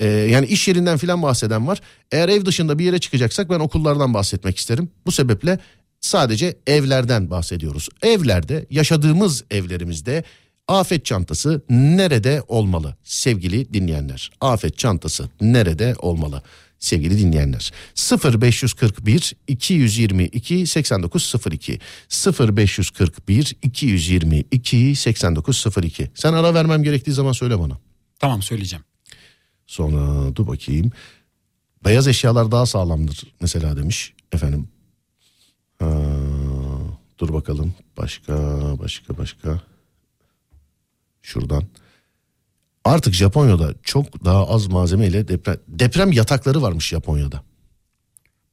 E, yani iş yerinden filan bahseden var. Eğer ev dışında bir yere çıkacaksak ben okullardan bahsetmek isterim. Bu sebeple sadece evlerden bahsediyoruz. Evlerde yaşadığımız evlerimizde afet çantası nerede olmalı sevgili dinleyenler? Afet çantası nerede olmalı? Sevgili dinleyenler 0541 222 8902 0541 222 8902 Sen ara vermem gerektiği zaman söyle bana. Tamam söyleyeceğim. Sonra dur bakayım. Beyaz eşyalar daha sağlamdır mesela demiş efendim. Ha, dur bakalım. Başka başka başka. Şuradan. Artık Japonya'da çok daha az malzemeyle deprem, deprem yatakları varmış Japonya'da.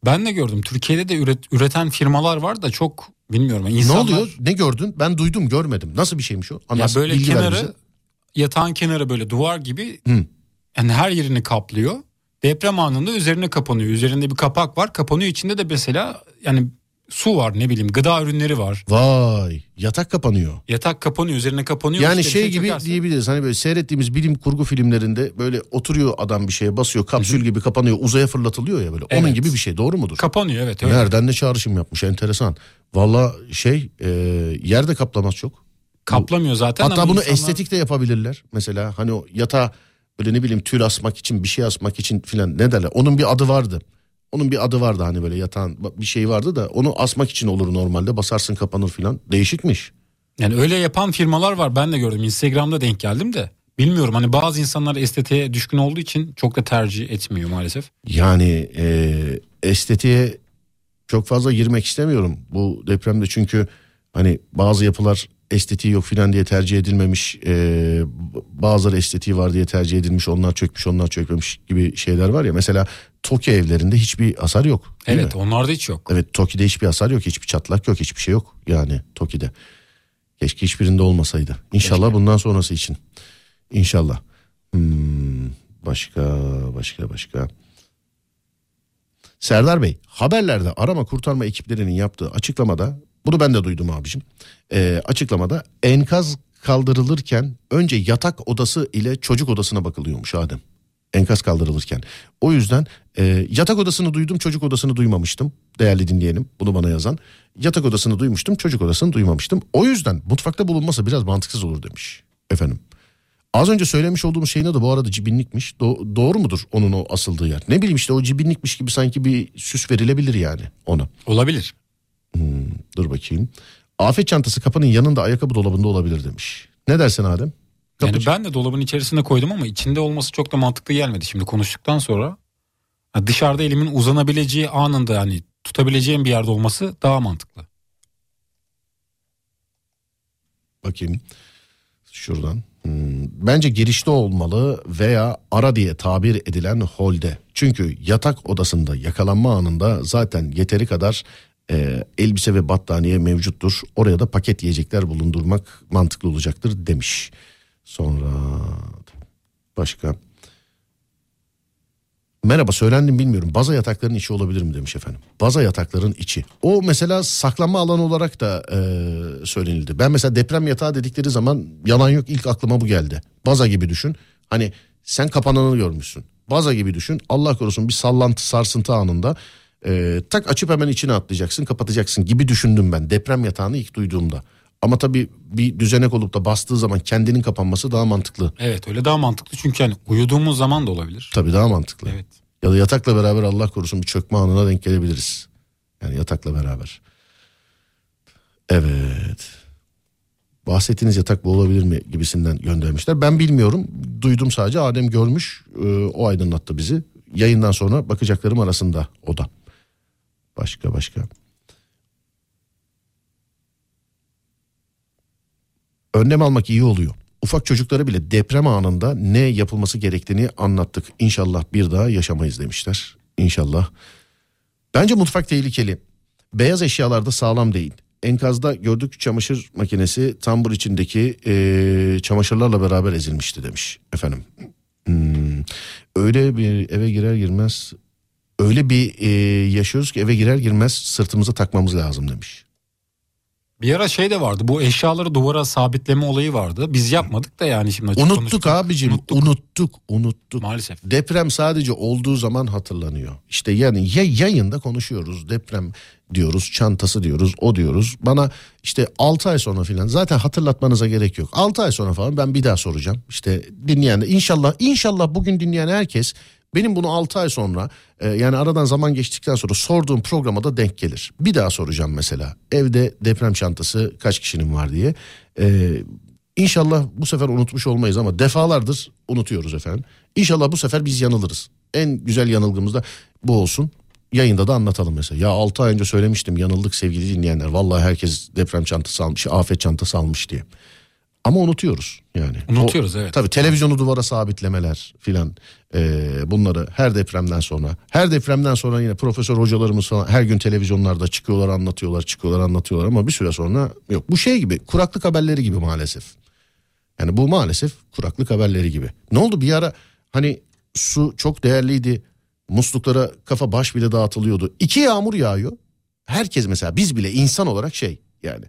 Ben de gördüm. Türkiye'de de üret, üreten firmalar var da çok bilmiyorum. Ne İnsanlar, oluyor? Ne gördün? Ben duydum görmedim. Nasıl bir şeymiş o? Ya Anlat, böyle kenarı bize. yatağın kenarı böyle duvar gibi Hı. Yani her yerini kaplıyor. Deprem anında üzerine kapanıyor. Üzerinde bir kapak var. Kapanıyor içinde de mesela yani su var ne bileyim gıda ürünleri var. Vay yatak kapanıyor. Yatak kapanıyor üzerine kapanıyor. Yani İşte bir şey gibi çökerse- diyebiliriz hani böyle seyrettiğimiz bilim kurgu filmlerinde böyle oturuyor adam bir şeye basıyor kapsül gibi kapanıyor uzaya fırlatılıyor ya böyle. Onun Evet. gibi bir şey doğru mudur? Kapanıyor evet öyle. Nereden ne çağrışım yapmış enteresan. Valla şey e, yerde kaplamaz çok. Kaplamıyor zaten Hatta bunu insanlar- estetik de yapabilirler. Mesela hani o yatağa böyle ne bileyim tül asmak için bir şey asmak için filan ne derler. Onun bir adı vardı. Onun bir adı vardı hani böyle yatağın bir şey vardı da onu asmak için olur normalde basarsın kapanır filan. Değişikmiş. Yani öyle yapan firmalar var ben de gördüm Instagram'da denk geldim de. Bilmiyorum hani bazı insanlar estetiğe düşkün olduğu için çok da tercih etmiyor maalesef. Yani e, estetiğe çok fazla girmek istemiyorum bu depremde çünkü hani bazı yapılar estetiği yok filan diye tercih edilmemiş e, bazıları estetiği var diye tercih edilmiş onlar çökmüş onlar çökmemiş gibi şeyler var ya mesela Tokyo evlerinde hiçbir hasar yok. Evet mi? onlarda hiç yok. Evet Toki'de hiçbir hasar yok hiçbir çatlak yok hiçbir şey yok yani Toki'de. Keşke hiçbirinde olmasaydı. İnşallah bundan sonrası için. İnşallah. Hmm, başka başka başka. Serdar Bey haberlerde arama kurtarma ekiplerinin yaptığı açıklamada bunu ben de duydum abicim. Ee, açıklamada enkaz kaldırılırken önce yatak odası ile çocuk odasına bakılıyormuş Adem. Enkaz kaldırılırken. O yüzden e, yatak odasını duydum çocuk odasını duymamıştım. Değerli dinleyenim bunu bana yazan. Yatak odasını duymuştum çocuk odasını duymamıştım. O yüzden mutfakta bulunması biraz mantıksız olur demiş efendim. Az önce söylemiş olduğumuz şeyin adı bu arada cibinlikmiş. Do- doğru mudur onun o asıldığı yer? Ne bileyim işte o cibinlikmiş gibi sanki bir süs verilebilir yani ona. Olabilir. Dur bakayım. Afet çantası kapının yanında ayakkabı dolabında olabilir demiş. Ne dersin Adem? Kapı- Yani ben de dolabın içerisine koydum ama içinde olması çok da mantıklı gelmedi şimdi konuştuktan sonra. Dışarıda elimin uzanabileceği anında hani tutabileceğim bir yerde olması daha mantıklı. Bakayım. Şuradan. Hmm, Bence girişte olmalı veya ara diye tabir edilen holde. Çünkü yatak odasında yakalanma anında zaten yeteri kadar e, elbise ve battaniye mevcuttur. Oraya da paket yiyecekler bulundurmak mantıklı olacaktır demiş. Sonra başka. Merhaba söylendim bilmiyorum. Baza yatakların içi olabilir mi demiş efendim. Baza yatakların içi. O mesela saklanma alanı olarak da e, söylenildi. Ben mesela deprem yatağı dedikleri zaman yalan yok ilk aklıma bu geldi. Baza gibi düşün. Hani sen kapananı görmüşsün. Baza gibi düşün. Allah korusun bir sallantı sarsıntı anında e, tak açıp hemen içine atlayacaksın kapatacaksın gibi düşündüm ben deprem yatağını ilk duyduğumda. Ama tabii bir düzenek olup da bastığı zaman kendinin kapanması daha mantıklı. Evet öyle daha mantıklı çünkü hani uyuduğumuz zaman da olabilir. Tabii daha mantıklı. Evet. Ya da yatakla beraber Allah korusun bir çökme anına denk gelebiliriz. Yani yatakla beraber. Evet. Bahsettiğiniz yatak bu olabilir mi gibisinden göndermişler. Ben bilmiyorum. Duydum sadece. Adem görmüş. e, o aydınlattı bizi. Yayından sonra bakacaklarım arasında o da. Başka başka. Önlem almak iyi oluyor. Ufak çocuklara bile deprem anında ne yapılması gerektiğini anlattık. İnşallah bir daha yaşamayız demişler. İnşallah. Bence mutfak tehlikeli. Beyaz eşyalarda sağlam değil. Enkazda gördük çamaşır makinesi tambur içindeki eee, çamaşırlarla beraber ezilmişti demiş efendim. Hmm, öyle bir eve girer girmez öyle bir eee, yaşıyoruz ki eve girer girmez sırtımıza takmamız lazım demiş. Bir ara şey de vardı bu eşyaları duvara sabitleme olayı vardı. Biz yapmadık da yani şimdi açık Unuttuk konuştuk. abicim Unuttuk. unuttuk unuttuk. Maalesef. Deprem sadece olduğu zaman hatırlanıyor. İşte yani ya yayında konuşuyoruz deprem diyoruz çantası diyoruz o diyoruz. Bana işte 6 ay sonra filan zaten hatırlatmanıza gerek yok. 6 ay sonra falan ben bir daha soracağım. İşte dinleyen inşallah inşallah bugün dinleyen herkes benim bunu 6 ay sonra e, yani aradan zaman geçtikten sonra sorduğum programa da denk gelir. Bir daha soracağım mesela evde deprem çantası kaç kişinin var diye. E, İnşallah bu sefer unutmuş olmayız ama defalardır unutuyoruz efendim. İnşallah bu sefer biz yanılırız. En güzel yanılgımız da bu olsun. Yayında da anlatalım mesela. Ya 6 ay önce söylemiştim yanıldık sevgili dinleyenler. Vallahi herkes deprem çantası almış, afet çantası almış diye. Ama unutuyoruz yani. Unutuyoruz, evet. Tabii televizyonu duvara sabitlemeler filan eee, bunları her depremden sonra. Her depremden sonra yine profesör hocalarımız falan her gün televizyonlarda çıkıyorlar anlatıyorlar çıkıyorlar anlatıyorlar ama bir süre sonra yok. Bu şey gibi kuraklık haberleri gibi maalesef. Yani bu maalesef kuraklık haberleri gibi. Ne oldu bir ara hani su çok değerliydi. Musluklara kafa baş bile dağıtılıyordu. İki yağmur yağıyor. herkes mesela biz bile insan olarak şey yani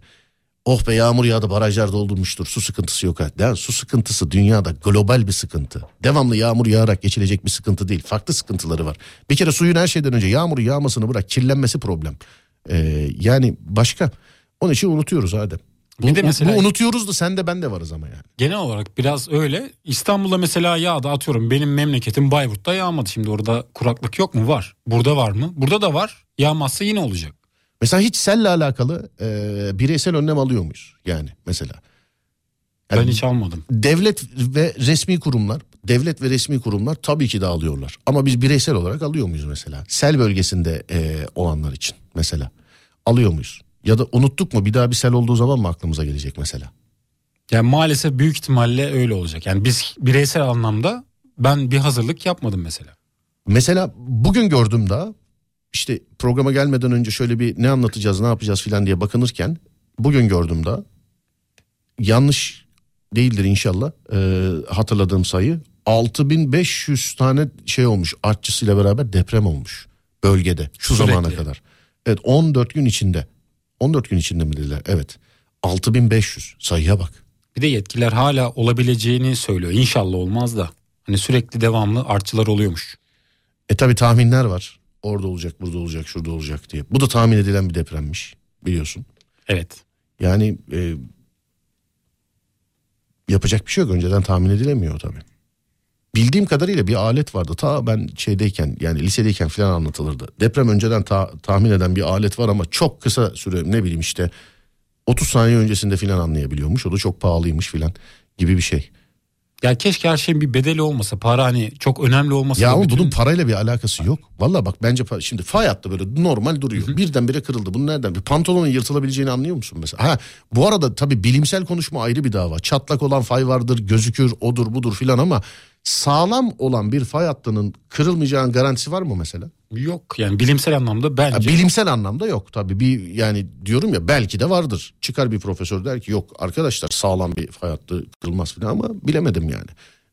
oh be yağmur yağdı barajlar doldurmuştur su sıkıntısı yok. ha. Ya, su sıkıntısı dünyada global bir sıkıntı. Devamlı yağmur yağarak geçilecek bir sıkıntı değil. Farklı sıkıntıları var. Bir kere suyun her şeyden önce yağmuru yağmasını bırak kirlenmesi problem. Ee, yani başka. Onun için unutuyoruz Adem. Bu, Bir de mesela- bu unutuyoruz da sen de ben de varız ama yani. Genel olarak biraz öyle. İstanbul'da mesela yağdı atıyorum. Benim memleketim Bayburt'ta yağmadı. Şimdi orada kuraklık yok mu? Var. Burada var mı? Burada da var. Yağmazsa yine olacak. Mesela hiç selle alakalı e, bireysel önlem alıyor muyuz? Yani mesela. Yani Ben hiç almadım. devlet ve resmi kurumlar, devlet ve resmi kurumlar tabii ki de alıyorlar. Ama biz bireysel olarak alıyor muyuz mesela? Sel bölgesinde e, olanlar için mesela. Alıyor muyuz? Ya da unuttuk mu bir daha bir sel olduğu zaman mı aklımıza gelecek mesela? Yani maalesef büyük ihtimalle öyle olacak. Yani biz bireysel anlamda ben bir hazırlık yapmadım mesela. Mesela bugün gördüm daha işte programa gelmeden önce şöyle bir ne anlatacağız ne yapacağız filan diye bakınırken bugün gördüm daha yanlış değildir inşallah e, hatırladığım sayı 6500 tane şey olmuş artçısıyla beraber deprem olmuş bölgede şu Sürekli. zamana kadar. Evet 14 gün içinde 14 gün içinde mi dediler evet 6500 sayıya bak. Bir de yetkililer hala olabileceğini söylüyor. İnşallah olmaz da. Hani sürekli devamlı artçılar oluyormuş. E tabi tahminler var orada olacak burada olacak şurada olacak diye. Bu da tahmin edilen bir depremmiş biliyorsun. Evet. Yani e, yapacak bir şey yok. Önceden tahmin edilemiyor tabii. Bildiğim kadarıyla bir alet vardı. Ta ben şeydeyken yani lisedeyken falan anlatılırdı. Deprem önceden ta- tahmin eden bir alet var ama çok kısa süre ne bileyim işte 30 saniye öncesinde falan anlayabiliyormuş. O da çok pahalıymış falan gibi bir şey. Ya keşke her şeyin bir bedeli olmasa. Para hani çok önemli olmasa. Ya ama bütün- bunun parayla bir alakası yok. Valla bak bence pa- şimdi fay hattı böyle normal duruyor. Birdenbire kırıldı. Bunu nereden? Bir pantolonun yırtılabileceğini anlıyor musun mesela? Ha bu arada tabii bilimsel konuşma ayrı bir dava. Çatlak olan fay vardır, gözükür, odur budur filan ama sağlam olan bir fay hattının kırılmayacağının garantisi var mı mesela? Yok yani bilimsel anlamda bence. bilimsel anlamda yok tabii. Bir yani diyorum ya belki de vardır. Çıkar bir profesör der ki yok arkadaşlar sağlam bir fay hattı kırılmaz filan ama bilemedim yani.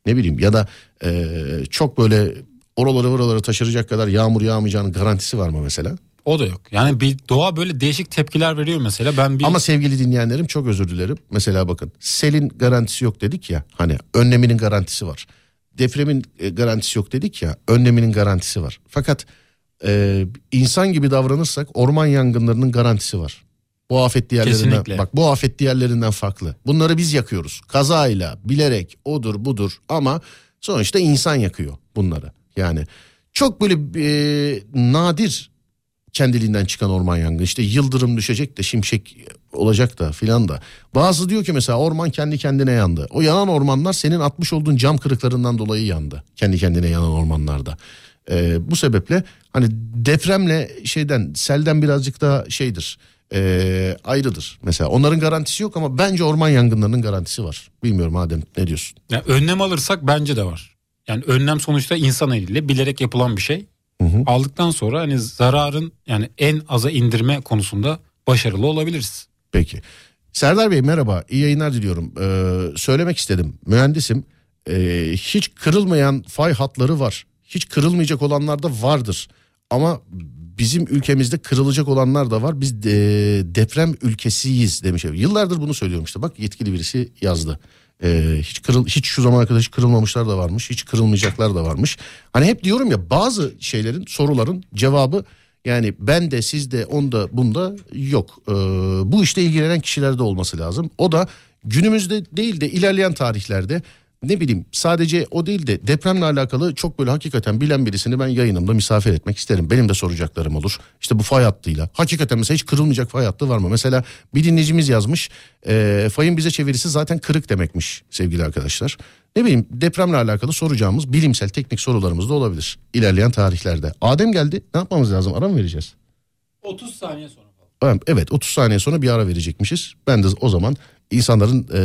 Ne bileyim ya da e, çok böyle oraları oraları taşıracak kadar yağmur yağmayacağının garantisi var mı mesela? O da yok. Yani bir doğa böyle değişik tepkiler veriyor mesela. Ben bir Ama sevgili dinleyenlerim çok özür dilerim. Mesela bakın selin garantisi yok dedik ya hani önleminin garantisi var. Depremin e, garantisi yok dedik ya önleminin garantisi var. Fakat e, insan gibi davranırsak orman yangınlarının garantisi var. Bu afet diğerlerinden Kesinlikle. bak bu afet diğerlerinden farklı. Bunları biz yakıyoruz. Kazayla, bilerek, odur budur ama sonuçta insan yakıyor bunları. Yani çok böyle e, nadir kendiliğinden çıkan orman yangını. İşte yıldırım düşecek de şimşek olacak da filan da. Bazı diyor ki mesela orman kendi kendine yandı. O yanan ormanlar senin atmış olduğun cam kırıklarından dolayı yandı. Kendi kendine yanan ormanlarda. Ee, bu sebeple hani depremle şeyden selden birazcık daha şeydir. ee, ayrıdır. Mesela onların garantisi yok ama bence orman yangınlarının garantisi var. Bilmiyorum Adem ne diyorsun? Yani önlem alırsak bence de var. Yani önlem sonuçta insan eliyle bilerek yapılan bir şey. Aldıktan sonra hani zararın yani en aza indirme konusunda başarılı olabiliriz. Peki. Serdar Bey merhaba. İyi yayınlar diliyorum. Ee, söylemek istedim. Mühendisim. Ee, hiç kırılmayan fay hatları var. Hiç kırılmayacak olanlar da vardır. Ama bizim ülkemizde kırılacak olanlar da var. Biz de, deprem ülkesiyiz demiş. Yıllardır bunu söylüyorum işte. Bak yetkili birisi yazdı. Ee, hiç kırıl hiç şu zamana kadar hiç kırılmamışlar da varmış. Hiç kırılmayacaklar da varmış. Hani hep diyorum ya bazı şeylerin soruların cevabı yani ben de siz de onda bunda yok. Ee, bu işte ilgilenen kişilerde olması lazım. O da günümüzde değil de ilerleyen tarihlerde ne bileyim sadece o değil de depremle alakalı çok böyle hakikaten bilen birisini ben yayınımda misafir etmek isterim. Benim de soracaklarım olur. İşte bu fay hattıyla. Hakikaten mesela hiç kırılmayacak fay hattı var mı? Mesela bir dinleyicimiz yazmış. E, fayın bize çevirisi zaten kırık demekmiş sevgili arkadaşlar. Ne bileyim depremle alakalı soracağımız bilimsel teknik sorularımız da olabilir ilerleyen tarihlerde. Adem geldi ne yapmamız lazım ara mı vereceğiz? 30 saniye sonra. Evet, Evet 30 saniye sonra bir ara verecekmişiz. Ben de o zaman insanların e,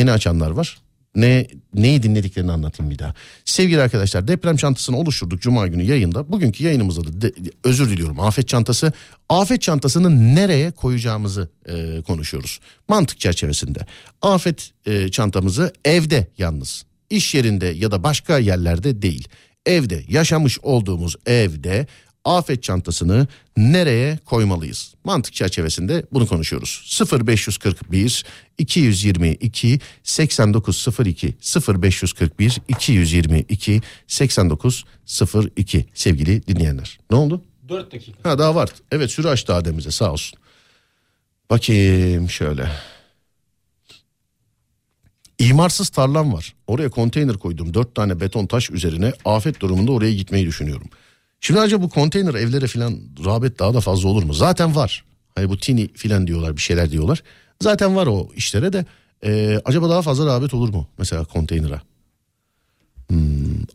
yeni açanlar var. Ne neyi dinlediklerini anlatayım bir daha. Sevgili arkadaşlar deprem çantasını oluşturduk Cuma günü yayında. Bugünkü yayınımızda da de- özür diliyorum afet çantası. Afet çantasını nereye koyacağımızı e, konuşuyoruz. Mantık çerçevesinde. Afet e, çantamızı evde yalnız. İş yerinde ya da başka yerlerde değil. Evde yaşamış olduğumuz evde afet çantasını nereye koymalıyız? Mantık çerçevesinde bunu konuşuyoruz. 0541 222 8902 0541 222 8902 sevgili dinleyenler. Ne oldu? 4 dakika. Ha daha var. Evet sürü açtı Adem'imize sağ olsun. Bakayım şöyle. İmarsız tarlam var. Oraya konteyner koydum. Dört tane beton taş üzerine afet durumunda oraya gitmeyi düşünüyorum. Şimdi acaba bu konteyner evlere falan rağbet daha da fazla olur mu? Zaten var. Hani bu tini filan diyorlar bir şeyler diyorlar. Zaten var o işlere de. Ee, acaba daha fazla rağbet olur mu? Mesela konteynera. Hmm,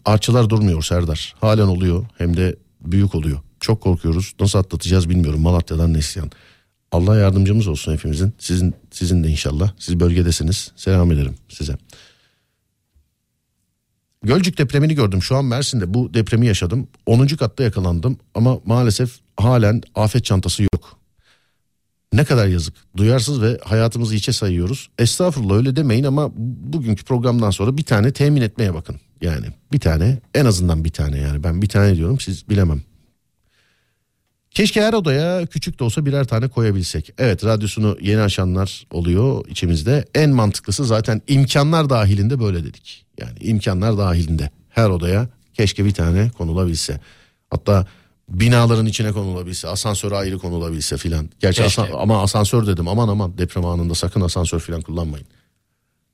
artçılar durmuyor Serdar. Halen oluyor hem de büyük oluyor. Çok korkuyoruz. Nasıl atlatacağız bilmiyorum. Malatya'dan Neslihan. Allah yardımcımız olsun hepimizin. Sizin sizin de inşallah. Siz bölgedesiniz. Selam ederim size. Gölcük depremini gördüm. Şu an Mersin'de bu depremi yaşadım. 10. katta yakalandım ama maalesef halen afet çantası yok. Ne kadar yazık. Duyarsız ve hayatımızı içe sayıyoruz. Estağfurullah öyle demeyin ama bugünkü programdan sonra bir tane temin etmeye bakın. Yani bir tane en azından bir tane yani ben bir tane diyorum siz bilemem. Keşke her odaya küçük de olsa birer tane koyabilsek. Evet radyosunu yeni açanlar oluyor içimizde. En mantıklısı zaten imkanlar dahilinde böyle dedik. Yani imkanlar dahilinde her odaya keşke bir tane konulabilse. Hatta binaların içine konulabilse, asansöre ayrı konulabilse filan. Gerçi Keşke. asa- ama asansör dedim aman aman deprem anında sakın asansör filan kullanmayın.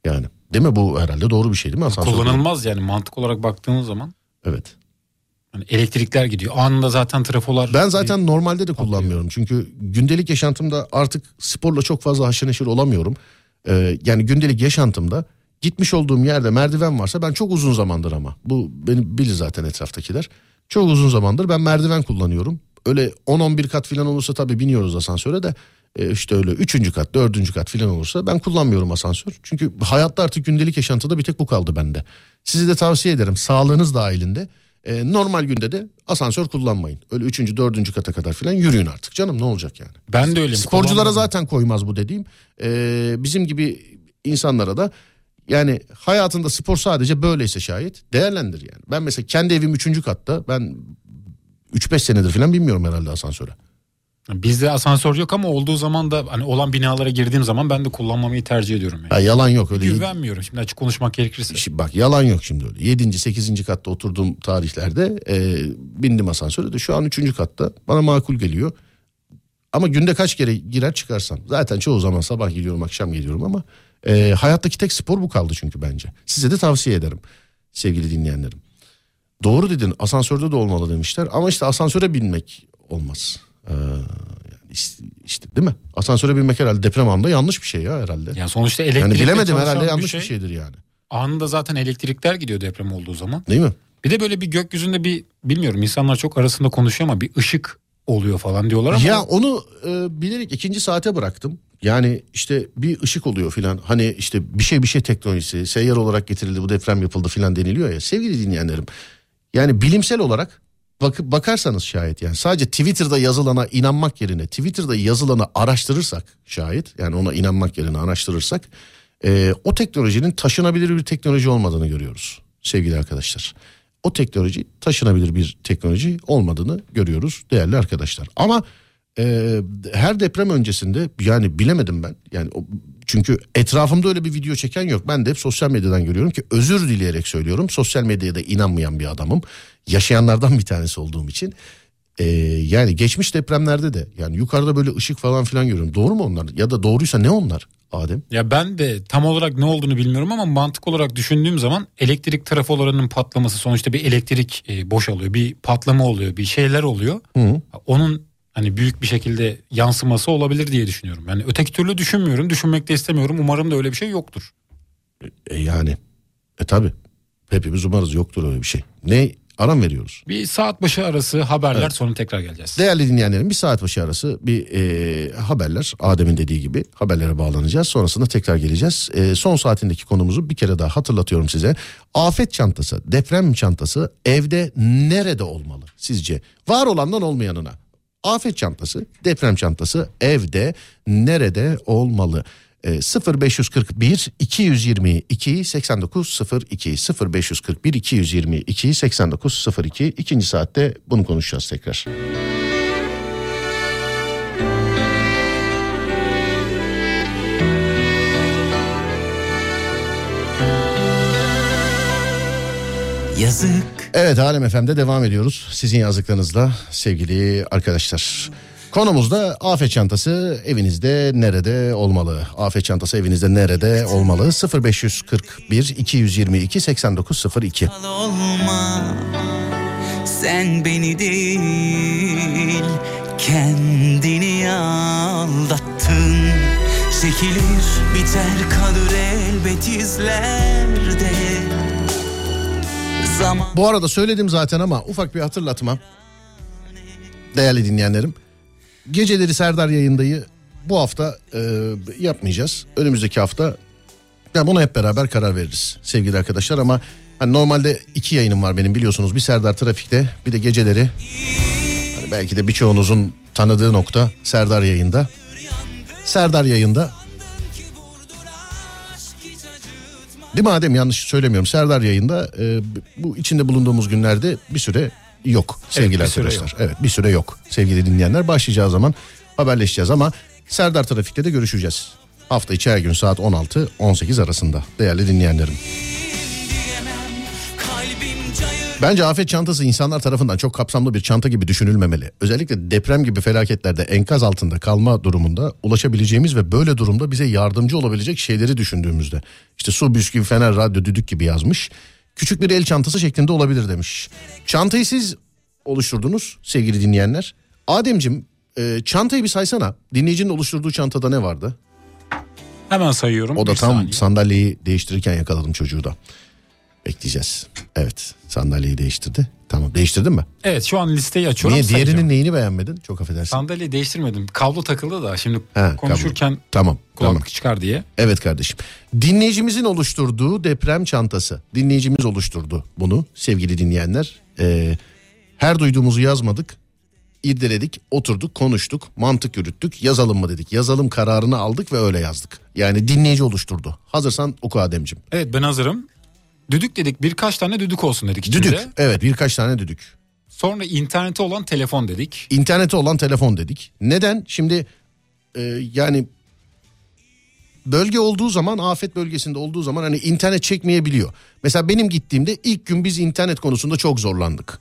Yani değil mi bu herhalde doğru bir şey değil mi asansör? Kullanılmaz yani mantık olarak baktığımız zaman. Evet. Hani elektrikler gidiyor. Anında zaten trafolar. Ben zaten normalde de kullanmıyorum. Çünkü gündelik yaşantımda artık sporla çok fazla haşır neşir olamıyorum. Ee, yani gündelik yaşantımda gitmiş olduğum yerde merdiven varsa ben çok uzun zamandır ama bu beni bilir zaten etraftakiler. Çok uzun zamandır ben merdiven kullanıyorum. Öyle 10-11 kat falan olursa tabii biniyoruz asansöre de e, işte öyle 3. kat 4. kat falan olursa ben kullanmıyorum asansör. Çünkü hayatta artık gündelik yaşantıda bir tek bu kaldı bende. Sizi de tavsiye ederim sağlığınız dahilinde e, normal günde de asansör kullanmayın. Öyle 3. 4. kata kadar falan yürüyün artık canım ne olacak yani. Ben de öyleyim. Sporculara zaten koymaz bu dediğim. Ee, bizim gibi insanlara da yani hayatında spor sadece böyleyse şayet değerlendir yani. Ben mesela kendi evim 3. katta ben 3-5 senedir falan bilmiyorum herhalde asansöre. Bizde asansör yok ama olduğu zaman da hani olan binalara girdiğim zaman ben de kullanmamayı tercih ediyorum. Yani. Ha, yalan yok öyle. Güvenmiyorum şimdi açık konuşmak gerekirse. Şimdi bak yalan yok şimdi öyle. 7. 8. katta oturduğum tarihlerde e, bindim asansöre de şu an 3. katta bana makul geliyor. Ama günde kaç kere girer çıkarsam. Zaten çoğu zaman sabah gidiyorum akşam geliyorum ama e, hayattaki tek spor bu kaldı çünkü bence. Size de tavsiye ederim sevgili dinleyenlerim. Doğru dedin asansörde de olmalı demişler ama işte asansöre binmek olmaz. Ee, yani is- işte değil mi? Asansöre binmek herhalde deprem anında yanlış bir şey ya herhalde. Yani sonuçta Yani elektrikle bilemedim herhalde bir yanlış şey. bir şeydir yani. Anında zaten elektrikler gidiyor deprem olduğu zaman. Değil mi? Bir de böyle bir gökyüzünde bir bilmiyorum insanlar çok arasında konuşuyor ama bir ışık oluyor falan diyorlar ama Ya onu e, bilerek ikinci saate bıraktım. Yani işte bir ışık oluyor filan. Hani işte bir şey bir şey teknolojisi seyyar olarak getirildi bu deprem yapıldı filan deniliyor ya. Sevgili dinleyenlerim. Yani bilimsel olarak bakıp bakarsanız şayet yani sadece Twitter'da yazılana inanmak yerine Twitter'da yazılanı araştırırsak şayet yani ona inanmak yerine araştırırsak e, o teknolojinin taşınabilir bir teknoloji olmadığını görüyoruz sevgili arkadaşlar. O teknoloji taşınabilir bir teknoloji olmadığını görüyoruz değerli arkadaşlar. Ama e, her deprem öncesinde yani bilemedim ben yani o, çünkü etrafımda öyle bir video çeken yok. Ben de hep sosyal medyadan görüyorum ki özür dileyerek söylüyorum. Sosyal medyaya da inanmayan bir adamım. Yaşayanlardan bir tanesi olduğum için. E, yani geçmiş depremlerde de yani yukarıda böyle ışık falan filan görüyorum. Doğru mu onlar? Ya da doğruysa ne onlar Adem? ya ben de tam olarak ne olduğunu bilmiyorum ama mantık olarak düşündüğüm zaman elektrik trafolarının patlaması sonuçta bir elektrik e, boşalıyor. Bir patlama oluyor, bir şeyler oluyor. Hı. Onun hani büyük bir şekilde yansıması olabilir diye düşünüyorum. Yani öteki türlü düşünmüyorum, düşünmek de istemiyorum. Umarım da öyle bir şey yoktur. E, yani e tabi hepimiz umarız yoktur öyle bir şey. Ne aram veriyoruz. Bir saat başı arası haberler Evet. sonra tekrar geleceğiz. Değerli dinleyenlerim bir saat başı arası bir e, haberler Adem'in dediği gibi haberlere bağlanacağız. Sonrasında tekrar geleceğiz. E, son saatindeki konumuzu bir kere daha hatırlatıyorum size. Afet çantası, deprem çantası evde nerede olmalı sizce? Var olandan olmayanına. Afet çantası, deprem çantası evde nerede olmalı? E, 0541 222 8902 0541 222 8902 ikinci saatte bunu konuşacağız tekrar. Yazık Evet Alem FM'de devam ediyoruz. Sizin yazdıklarınızla sevgili arkadaşlar. Konumuz da afet çantası evinizde nerede olmalı? Afet çantası evinizde nerede olmalı? 0541 222 8902. Al olma Sen beni değil Kendini aldattın Çekilir biter kalır elbet izlerde Zaman Bu arada söyledim zaten ama ufak bir hatırlatma. Değerli dinleyenlerim. Geceleri Serdar yayındayı bu hafta e, yapmayacağız. Önümüzdeki hafta ya buna hep beraber karar veririz sevgili arkadaşlar ama hani normalde iki yayınım var benim biliyorsunuz. Bir Serdar Trafik'te bir de geceleri. Hani belki de birçoğunuzun tanıdığı nokta Serdar yayında. Serdar yayında Değil mi Adem yanlış söylemiyorum. Serdar yayında e, bu içinde bulunduğumuz günlerde bir süre yok sevgili süre arkadaşlar. Evet bir süre yok sevgili dinleyenler. Başlayacağı zaman haberleşeceğiz ama Serdar Trafik'te de görüşeceğiz. Hafta içi her gün saat 16-18 arasında değerli dinleyenlerim. Bence afet çantası insanlar tarafından çok kapsamlı bir çanta gibi düşünülmemeli. Özellikle deprem gibi felaketlerde enkaz altında kalma durumunda ulaşabileceğimiz ve böyle durumda bize yardımcı olabilecek şeyleri düşündüğümüzde. İşte su, bisküvi, fener, radyo, düdük gibi yazmış. Küçük bir el çantası şeklinde olabilir demiş. Çantayı siz oluşturdunuz sevgili dinleyenler. Ademcim e, çantayı bir saysana. Dinleyicinin oluşturduğu çantada ne vardı? Hemen sayıyorum. O da tam saniye. sandalyeyi değiştirirken yakaladım çocuğu da. Bekleyeceğiz. Evet sandalyeyi değiştirdi. Tamam değiştirdin mi? Evet şu an listeyi açıyorum. Niye sayacağım. diğerinin neyini beğenmedin? Çok affedersin. Sandalyeyi değiştirmedim. Kablo takıldı da şimdi Ha, konuşurken kablo. Tamam kulaklık tamam. çıkar diye. Evet kardeşim. Dinleyicimizin oluşturduğu deprem çantası. Dinleyicimiz oluşturdu bunu sevgili dinleyenler. Ee, her duyduğumuzu yazmadık. irdeledik, oturduk, konuştuk, mantık yürüttük. Yazalım mı dedik. Yazalım kararını aldık ve öyle yazdık. Yani dinleyici oluşturdu. Hazırsan oku Ademciğim. Evet ben hazırım. Düdük dedik birkaç tane düdük olsun dedik içinde. Düdük. Evet birkaç tane düdük. Sonra internete olan telefon dedik. İnternete olan telefon dedik. Neden? Şimdi e, yani bölge olduğu zaman afet bölgesinde olduğu zaman hani internet çekmeyebiliyor. Mesela benim gittiğimde ilk gün biz internet konusunda çok zorlandık.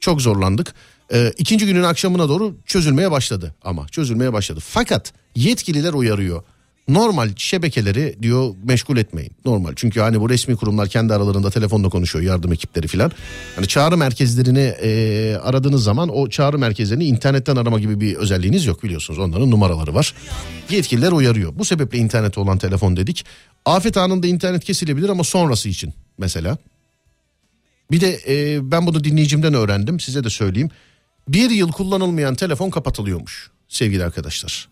Çok zorlandık. E, ikinci günün akşamına doğru çözülmeye başladı ama çözülmeye başladı. Fakat yetkililer uyarıyor. Normal şebekeleri diyor meşgul etmeyin. Normal çünkü hani bu resmi kurumlar kendi aralarında telefonla konuşuyor yardım ekipleri filan. Hani çağrı merkezlerini e, aradığınız zaman o çağrı merkezlerini internetten arama gibi bir özelliğiniz yok biliyorsunuz. Onların numaraları var. Yetkililer uyarıyor. Bu sebeple internete olan telefon dedik. Afet anında internet kesilebilir ama sonrası için mesela. Bir de e, ben bunu dinleyicimden öğrendim size de söyleyeyim. Bir yıl kullanılmayan telefon kapatılıyormuş sevgili arkadaşlar.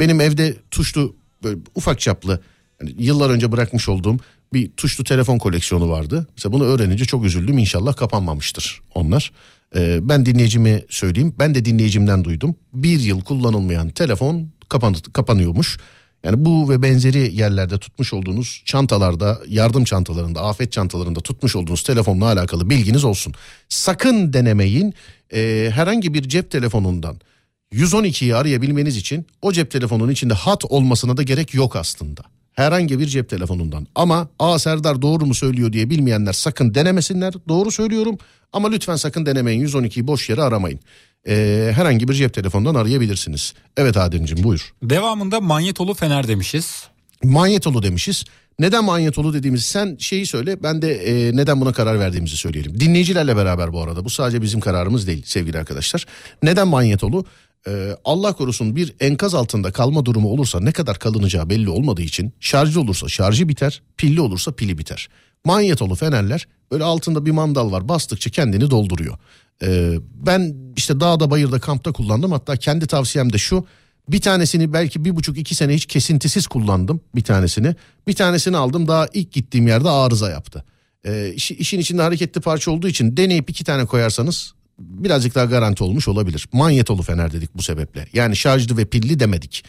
Benim evde tuşlu böyle ufak çaplı hani yıllar önce bırakmış olduğum bir tuşlu telefon koleksiyonu vardı. Mesela bunu öğrenince çok üzüldüm inşallah kapanmamıştır onlar. Ee, ben dinleyicime söyleyeyim ben de dinleyicimden duydum. Bir yıl kullanılmayan telefon kapan kapanıyormuş. Yani bu ve benzeri yerlerde tutmuş olduğunuz çantalarda, yardım çantalarında, afet çantalarında tutmuş olduğunuz telefonla alakalı bilginiz olsun. Sakın denemeyin e, herhangi bir cep telefonundan 112'yi arayabilmeniz için o cep telefonunun içinde hat olmasına da gerek yok aslında. Herhangi bir cep telefonundan. Ama A Serdar doğru mu söylüyor diye bilmeyenler sakın denemesinler. Doğru söylüyorum ama lütfen sakın denemeyin. 112'yi boş yere aramayın. Ee, herhangi bir cep telefonundan arayabilirsiniz. Evet Ademciğim buyur. Devamında manyetolu fener demişiz. Manyetolu demişiz. Neden manyetolu dediğimiz sen şeyi söyle ben de e, neden buna karar verdiğimizi söyleyelim. Dinleyicilerle beraber bu arada bu sadece bizim kararımız değil sevgili arkadaşlar. Neden manyetolu? Ee, Allah korusun bir enkaz altında kalma durumu olursa ne kadar kalınacağı belli olmadığı için şarjlı olursa şarjı biter pilli olursa pili biter. Manyetolu fenerler böyle altında bir mandal var bastıkça kendini dolduruyor. Ee, ben işte dağda bayırda kampta kullandım hatta kendi tavsiyem de şu bir tanesini belki bir buçuk iki sene hiç kesintisiz kullandım bir tanesini. Bir tanesini aldım daha ilk gittiğim yerde arıza yaptı. İşi- işin içinde hareketli parça olduğu için deneyip iki tane koyarsanız birazcık daha garanti olmuş olabilir. Manyetolu fener dedik bu sebeple. Yani şarjlı ve pilli demedik.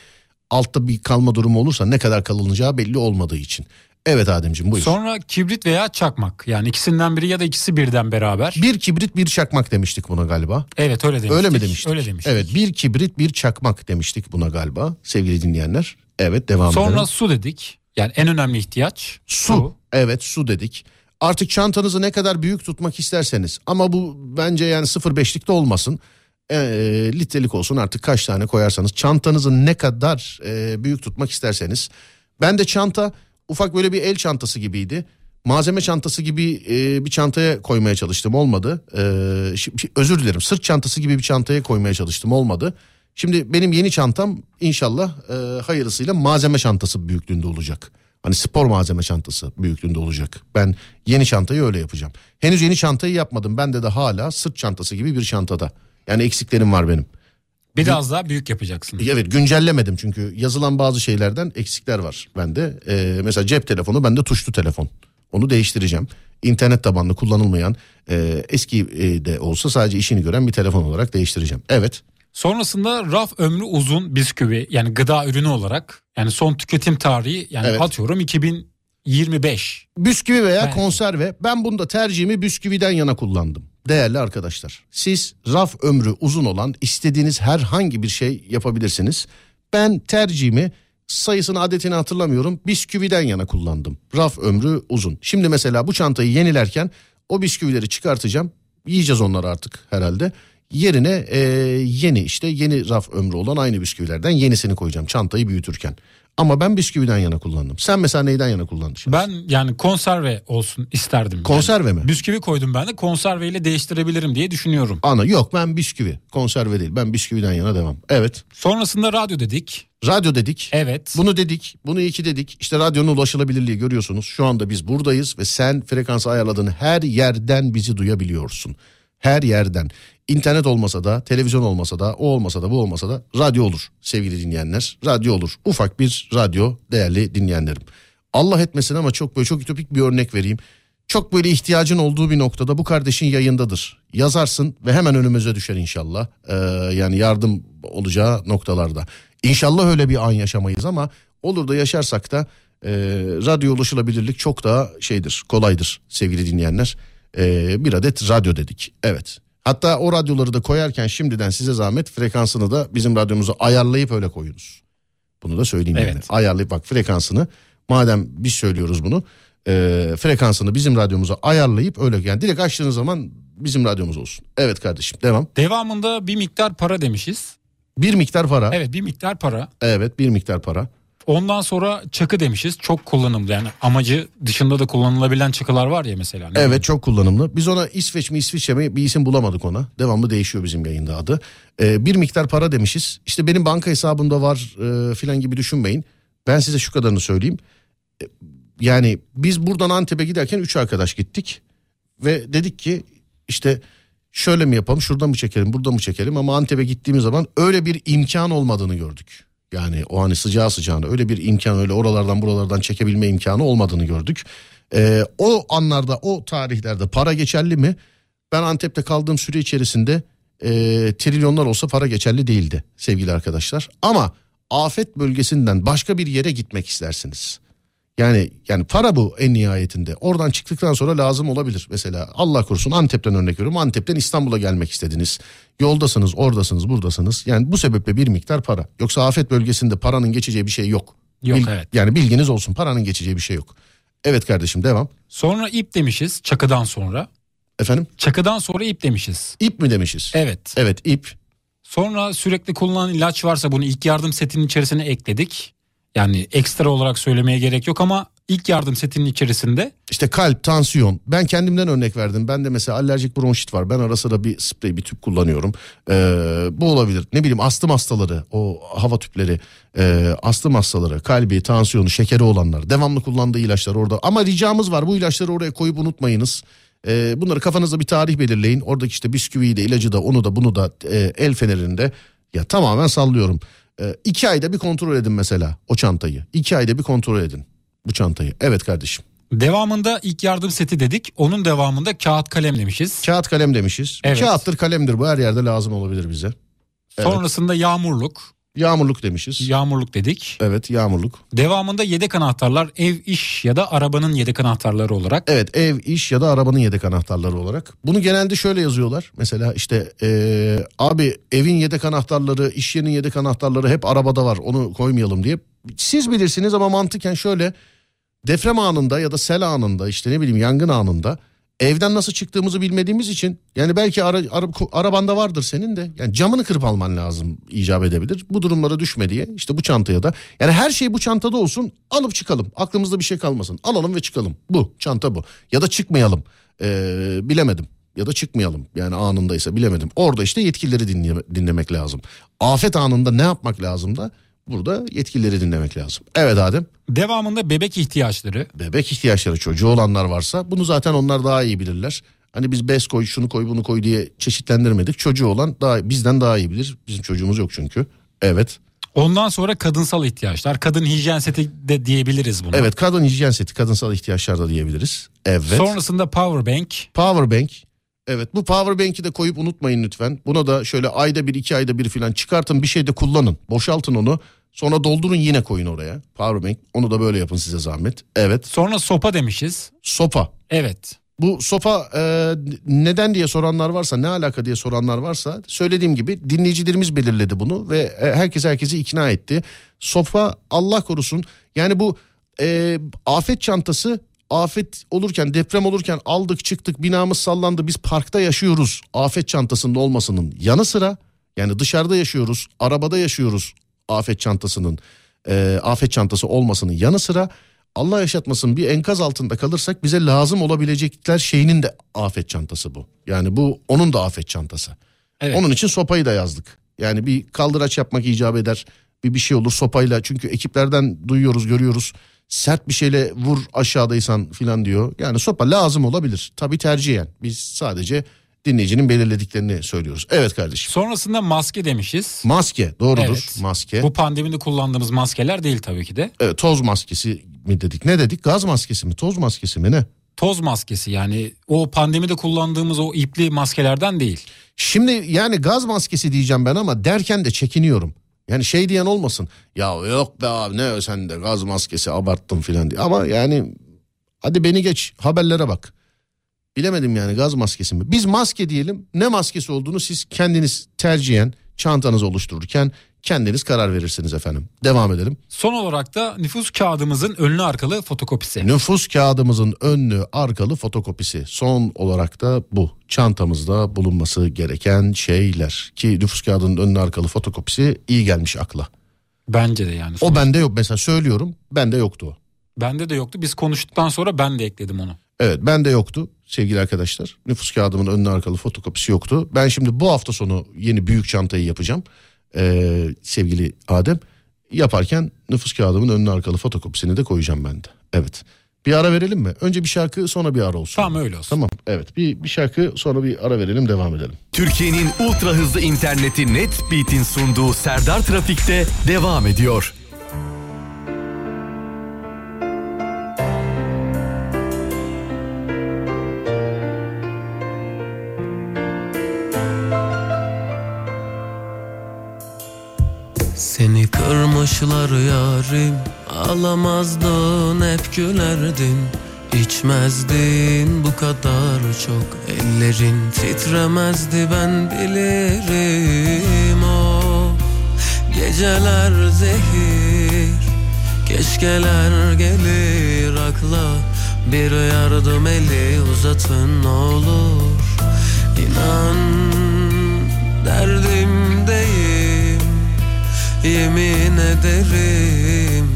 Altta bir kalma durumu olursa ne kadar kalınacağı belli olmadığı için. Evet Ademciğim buyur. Sonra kibrit veya çakmak. Yani ikisinden biri ya da ikisi birden beraber. Bir kibrit bir çakmak demiştik buna galiba. Evet öyle demiştik. Öyle mi demiştik? Öyle demiştik. Evet bir kibrit bir çakmak demiştik buna galiba sevgili dinleyenler. Evet devam Sonra edelim. su dedik. Yani en önemli ihtiyaç Su. Evet su dedik. Artık çantanızı ne kadar büyük tutmak isterseniz ama bu bence yani 0.5'lik de olmasın. E, litrelik olsun artık kaç tane koyarsanız çantanızı ne kadar e, büyük tutmak isterseniz. Ben de çanta ufak böyle bir el çantası gibiydi. Malzeme çantası gibi e, bir çantaya koymaya çalıştım olmadı. E, şi- şi- özür dilerim sırt çantası gibi bir çantaya koymaya çalıştım olmadı. Şimdi benim yeni çantam inşallah e, hayırlısıyla malzeme çantası büyüklüğünde olacak. Hani spor malzeme çantası büyüklüğünde olacak. Ben yeni çantayı öyle yapacağım. Henüz yeni çantayı yapmadım. Bende de hala sırt çantası gibi bir çantada. Yani eksiklerim var benim. Biraz daha büyük yapacaksın. Evet güncellemedim çünkü yazılan bazı şeylerden eksikler var bende. Ee, mesela cep telefonu bende tuşlu telefon. Onu değiştireceğim. İnternet tabanlı kullanılmayan e, eski e, de olsa sadece işini gören bir telefon olarak değiştireceğim. Evet. Sonrasında raf ömrü uzun bisküvi yani gıda ürünü olarak yani son tüketim tarihi yani Evet. atıyorum 2025. Bisküvi veya Ben- konserve ben bunda tercihimi bisküviden yana kullandım. Değerli arkadaşlar siz raf ömrü uzun olan istediğiniz herhangi bir şey yapabilirsiniz. Ben tercihimi sayısını adetini hatırlamıyorum bisküviden yana kullandım. Raf ömrü uzun. Şimdi mesela bu çantayı yenilerken o bisküvileri çıkartacağım. Yiyeceğiz onları artık herhalde. Yerine e, yeni işte yeni raf ömrü olan aynı bisküvilerden yenisini koyacağım çantayı büyütürken. Ama ben bisküviden yana kullandım. Sen mesela neyden yana kullandın? şimdi? Ben yani konserve olsun isterdim. Konserve Yani mi? Bisküvi koydum ben de konserveyle değiştirebilirim diye düşünüyorum. Ana yok ben bisküvi konserve değil ben bisküviden yana devam. Evet Sonrasında radyo dedik. radyo dedik. Evet. Bunu dedik bunu iyi ki dedik işte radyonun ulaşılabilirliği görüyorsunuz. Şu anda biz buradayız ve sen frekansı ayarladığın her yerden bizi duyabiliyorsun. Her yerden. İnternet olmasa da televizyon olmasa da o olmasa da bu olmasa da radyo olur sevgili dinleyenler. Radyo olur ufak bir radyo değerli dinleyenlerim. Allah etmesin ama çok böyle çok ütopik bir örnek vereyim. Çok böyle ihtiyacın olduğu bir noktada bu kardeşin yayındadır. Yazarsın ve hemen önümüze düşer inşallah. Ee, yani yardım olacağı noktalarda. İnşallah öyle bir an yaşamayız ama olur da yaşarsak da e, radyo ulaşılabilirlik çok daha şeydir, kolaydır sevgili dinleyenler. Ee, bir adet radyo dedik. Evet. Hatta o radyoları da koyarken şimdiden size zahmet frekansını da bizim radyomuza ayarlayıp öyle koyunuz. Bunu da söyleyeyim yani. Evet. Ayarlayıp bak frekansını madem biz söylüyoruz bunu e, frekansını bizim radyomuza ayarlayıp öyle yani direkt açtığınız zaman bizim radyomuz olsun. Evet kardeşim devam. Devamında bir miktar para demişiz. Bir miktar para. Evet, Evet bir miktar para. bir miktar para. Ondan sonra çakı demişiz. Çok kullanımlı yani amacı dışında da kullanılabilen çakılar var ya mesela. Ne Evet çok kullanımlı. Biz ona İsveç mi İsviçre mi bir isim bulamadık ona. Devamlı değişiyor bizim yayında adı. E, bir miktar para demişiz. İşte benim banka hesabımda var e, filan gibi düşünmeyin. Ben size şu kadarını söyleyeyim. E, yani biz buradan Antep'e giderken üç arkadaş gittik. Ve dedik ki işte şöyle mi yapalım şuradan mı çekelim buradan mı çekelim ama Antep'e gittiğimiz zaman öyle bir imkan olmadığını gördük. Yani o hani sıcağı sıcağına öyle bir imkan öyle oralardan buralardan çekebilme imkanı olmadığını gördük. Ee, o anlarda o tarihlerde para geçerli mi? Ben Antep'te kaldığım süre içerisinde e, trilyonlar olsa para geçerli değildi sevgili arkadaşlar. Ama afet bölgesinden başka bir yere gitmek istersiniz. Yani yani para bu en nihayetinde. Oradan çıktıktan sonra lazım olabilir. Mesela Allah korusun Antep'ten örnek veriyorum. Antep'ten İstanbul'a gelmek istediniz. Yoldasınız, oradasınız, buradasınız. Yani bu sebeple bir miktar para. Yoksa afet bölgesinde paranın geçeceği bir şey yok. Yok, evet. Yani bilginiz olsun paranın geçeceği bir şey yok. Evet kardeşim devam. Sonra ip demişiz çakıdan sonra. Efendim Çakıdan sonra ip demişiz. ip mi demişiz? Evet. Evet ip. Sonra sürekli kullanılan ilaç varsa bunu ilk yardım setinin içerisine ekledik. Yani ekstra olarak söylemeye gerek yok ama ilk yardım setinin içerisinde İşte kalp, tansiyon. Ben kendimden örnek verdim. Ben de mesela alerjik bronşit var. Ben ara sıra bir sprey, bir tüp kullanıyorum. Ee, bu olabilir. Ne bileyim astım hastaları, o hava tüpleri, e, astım hastaları, kalbi, tansiyonu, şekeri olanlar. Devamlı kullandığı ilaçlar orada. Ama ricamız var bu ilaçları oraya koyup unutmayınız. Ee, bunları kafanızda bir tarih belirleyin. Oradaki işte bisküviyi de, ilacı da, onu da, bunu da, e, el fenerinde. Ya tamamen sallıyorum. Ee, iki ayda bir kontrol edin mesela o çantayı. İki ayda bir kontrol edin bu çantayı. Evet kardeşim. devamında ilk yardım seti dedik. Onun devamında kağıt kalem demişiz. Kağıt kalem demişiz. Evet. Kağıttır kalemdir bu her yerde lazım olabilir bize. Evet. Sonrasında yağmurluk. Yağmurluk demişiz. Yağmurluk dedik. Evet yağmurluk. Devamında yedek anahtarlar ev, iş ya da arabanın yedek anahtarları olarak. Evet ev, iş ya da arabanın yedek anahtarları olarak. Bunu genelde şöyle yazıyorlar. Mesela işte eee, abi evin yedek anahtarları, iş yerinin yedek anahtarları hep arabada var. Onu koymayalım diye. Siz bilirsiniz ama mantıken şöyle deprem anında ya da sel anında işte ne bileyim yangın anında evden nasıl çıktığımızı bilmediğimiz için yani belki ara, ara- arabanda vardır senin de yani camını kırıp alman lazım icap edebilir. Bu durumlara düşme diye işte bu çantaya da. Yani her şey bu çantada olsun alıp çıkalım. Aklımızda bir şey kalmasın. Alalım ve çıkalım. Bu çanta bu. Ya da çıkmayalım. Ee, bilemedim. Ya da çıkmayalım. Yani anındaysa bilemedim. Orada işte yetkilileri dinleme- dinlemek lazım. Afet anında ne yapmak lazım da burada yetkilileri dinlemek lazım evet Adem Devamında bebek ihtiyaçları. bebek ihtiyaçları çocuğu olanlar varsa bunu zaten onlar daha iyi bilirler. Hani biz bez koy şunu koy bunu koy diye çeşitlendirmedik. Çocuğu olan daha bizden daha iyi bilir. Bizim çocuğumuz yok çünkü. Evet. Ondan sonra kadınsal ihtiyaçlar. Kadın hijyen seti de diyebiliriz buna. Evet kadın hijyen seti kadınsal ihtiyaçlar da diyebiliriz. Evet. Sonrasında power bank. Power bank. Evet bu power bank'i de koyup unutmayın lütfen. Buna da şöyle ayda bir iki ayda bir falan çıkartın bir şeyde kullanın. Boşaltın onu. Sonra doldurun yine koyun oraya. Power bank. Onu da böyle yapın size zahmet. Evet. Sonra sopa demişiz. Sopa. Evet. Bu sopa e, neden diye soranlar varsa ne alaka diye soranlar varsa söylediğim gibi dinleyicilerimiz belirledi bunu ve e, herkes herkesi ikna etti. Sopa Allah korusun yani bu e, afet çantası afet olurken deprem olurken aldık çıktık binamız sallandı biz parkta yaşıyoruz afet çantasının olmasının yanı sıra yani dışarıda yaşıyoruz arabada yaşıyoruz afet çantasının e, afet çantası olmasının yanı sıra Allah yaşatmasın bir enkaz altında kalırsak bize lazım olabilecekler şeyinin de afet çantası bu. Yani bu onun da afet çantası. Evet. Onun için sopayı da yazdık. Yani bir kaldıraç yapmak icap eder. Bir bir şey olur sopayla çünkü ekiplerden duyuyoruz görüyoruz. Sert bir şeyle vur aşağıdaysan filan diyor. Yani sopa lazım olabilir. Tabii tercihen. Biz sadece dinleyicinin belirlediklerini söylüyoruz. Evet kardeşim. Sonrasında maske demişiz. Maske doğrudur. Evet. Maske. Bu pandemide kullandığımız maskeler değil tabii ki de. Evet, toz maskesi mi dedik? Ne dedik? Gaz maskesi mi? Toz maskesi mi ne? Toz maskesi yani o pandemide kullandığımız o ipli maskelerden değil. Şimdi yani gaz maskesi diyeceğim ben ama derken de çekiniyorum. Yani şey diyen olmasın. Ya yok be abi ne sen de gaz maskesi abarttın filan diye. Ama yani hadi beni geç haberlere bak. Bilemedim yani gaz maskesi mi? Biz maske diyelim. Ne maskesi olduğunu siz kendiniz tercihen çantanızı oluştururken kendiniz karar verirsiniz efendim. Devam edelim. Son olarak da nüfus kağıdımızın önlü arkalı fotokopisi. Nüfus kağıdımızın önlü arkalı fotokopisi. Son olarak da bu. Çantamızda bulunması gereken şeyler. Ki nüfus kağıdının önlü arkalı fotokopisi iyi gelmiş akla. Bence de yani. O bende yok mesela söylüyorum bende yoktu o. Bende de yoktu. Biz konuştuktan sonra ben de ekledim onu. Evet bende yoktu sevgili arkadaşlar. Nüfus kağıdımın önlü arkalı fotokopisi yoktu. Ben şimdi bu hafta sonu yeni büyük çantayı yapacağım. Ee, sevgili Adem yaparken nüfus kağıdımın önlü arkalı fotokopisini de koyacağım ben de. Evet. Bir ara verelim mi? Önce bir şarkı sonra bir ara olsun. Tamam öyle olsun. Tamam evet bir, bir şarkı sonra bir ara verelim devam edelim. Türkiye'nin ultra hızlı interneti Netbeat'in sunduğu Serdar Trafik'te devam ediyor. Kırmışlar yarim Alamazdın hep gülerdin. İçmezdin bu kadar çok Ellerin titremezdi ben bilirim. O Geceler zehir Keşkeler gelir. Akla Bir yardım eli uzatın olur. İnan derdimdeyim Yemin ederim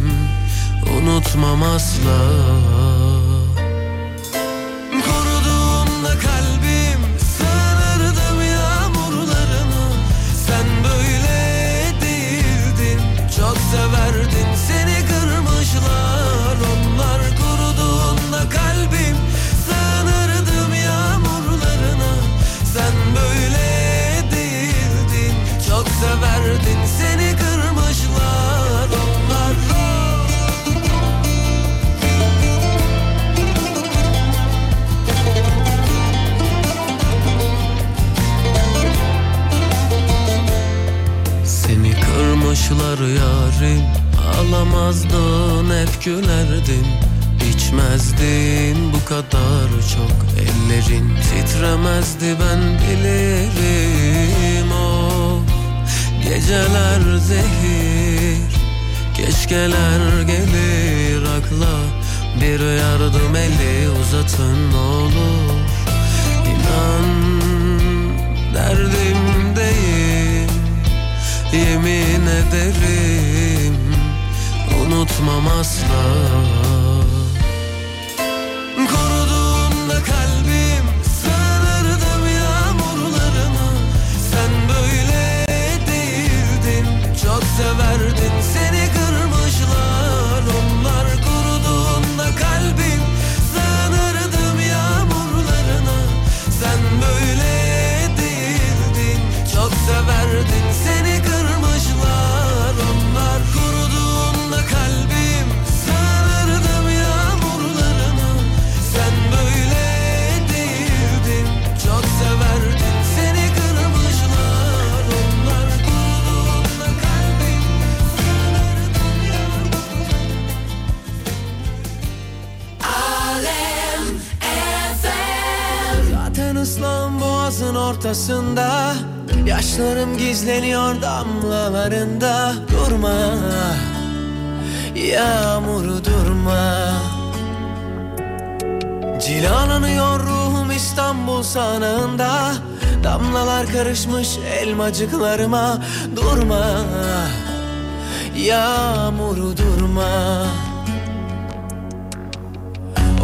unutmam asla yarim Ağlamazdın hep gülerdin. İçmezdin bu kadar çok Ellerin titremezdi ben bilirim. Of geceler zehir Keşkeler gelir. Akla Bir yardım eli uzatın olur. İnan derdimdeyim Yemin ederim unutmam asla. Kuruduğunda kalbim sığınırdım yağmurlarına. Sen böyle değildin çok severdin seni ortasında Yaşlarım gizleniyor damlalarında. Durma Yağmuru durma. Cilalanıyor ruhum İstanbul sanığında Damlalar karışmış elmacıklarıma. Durma Yağmuru durma.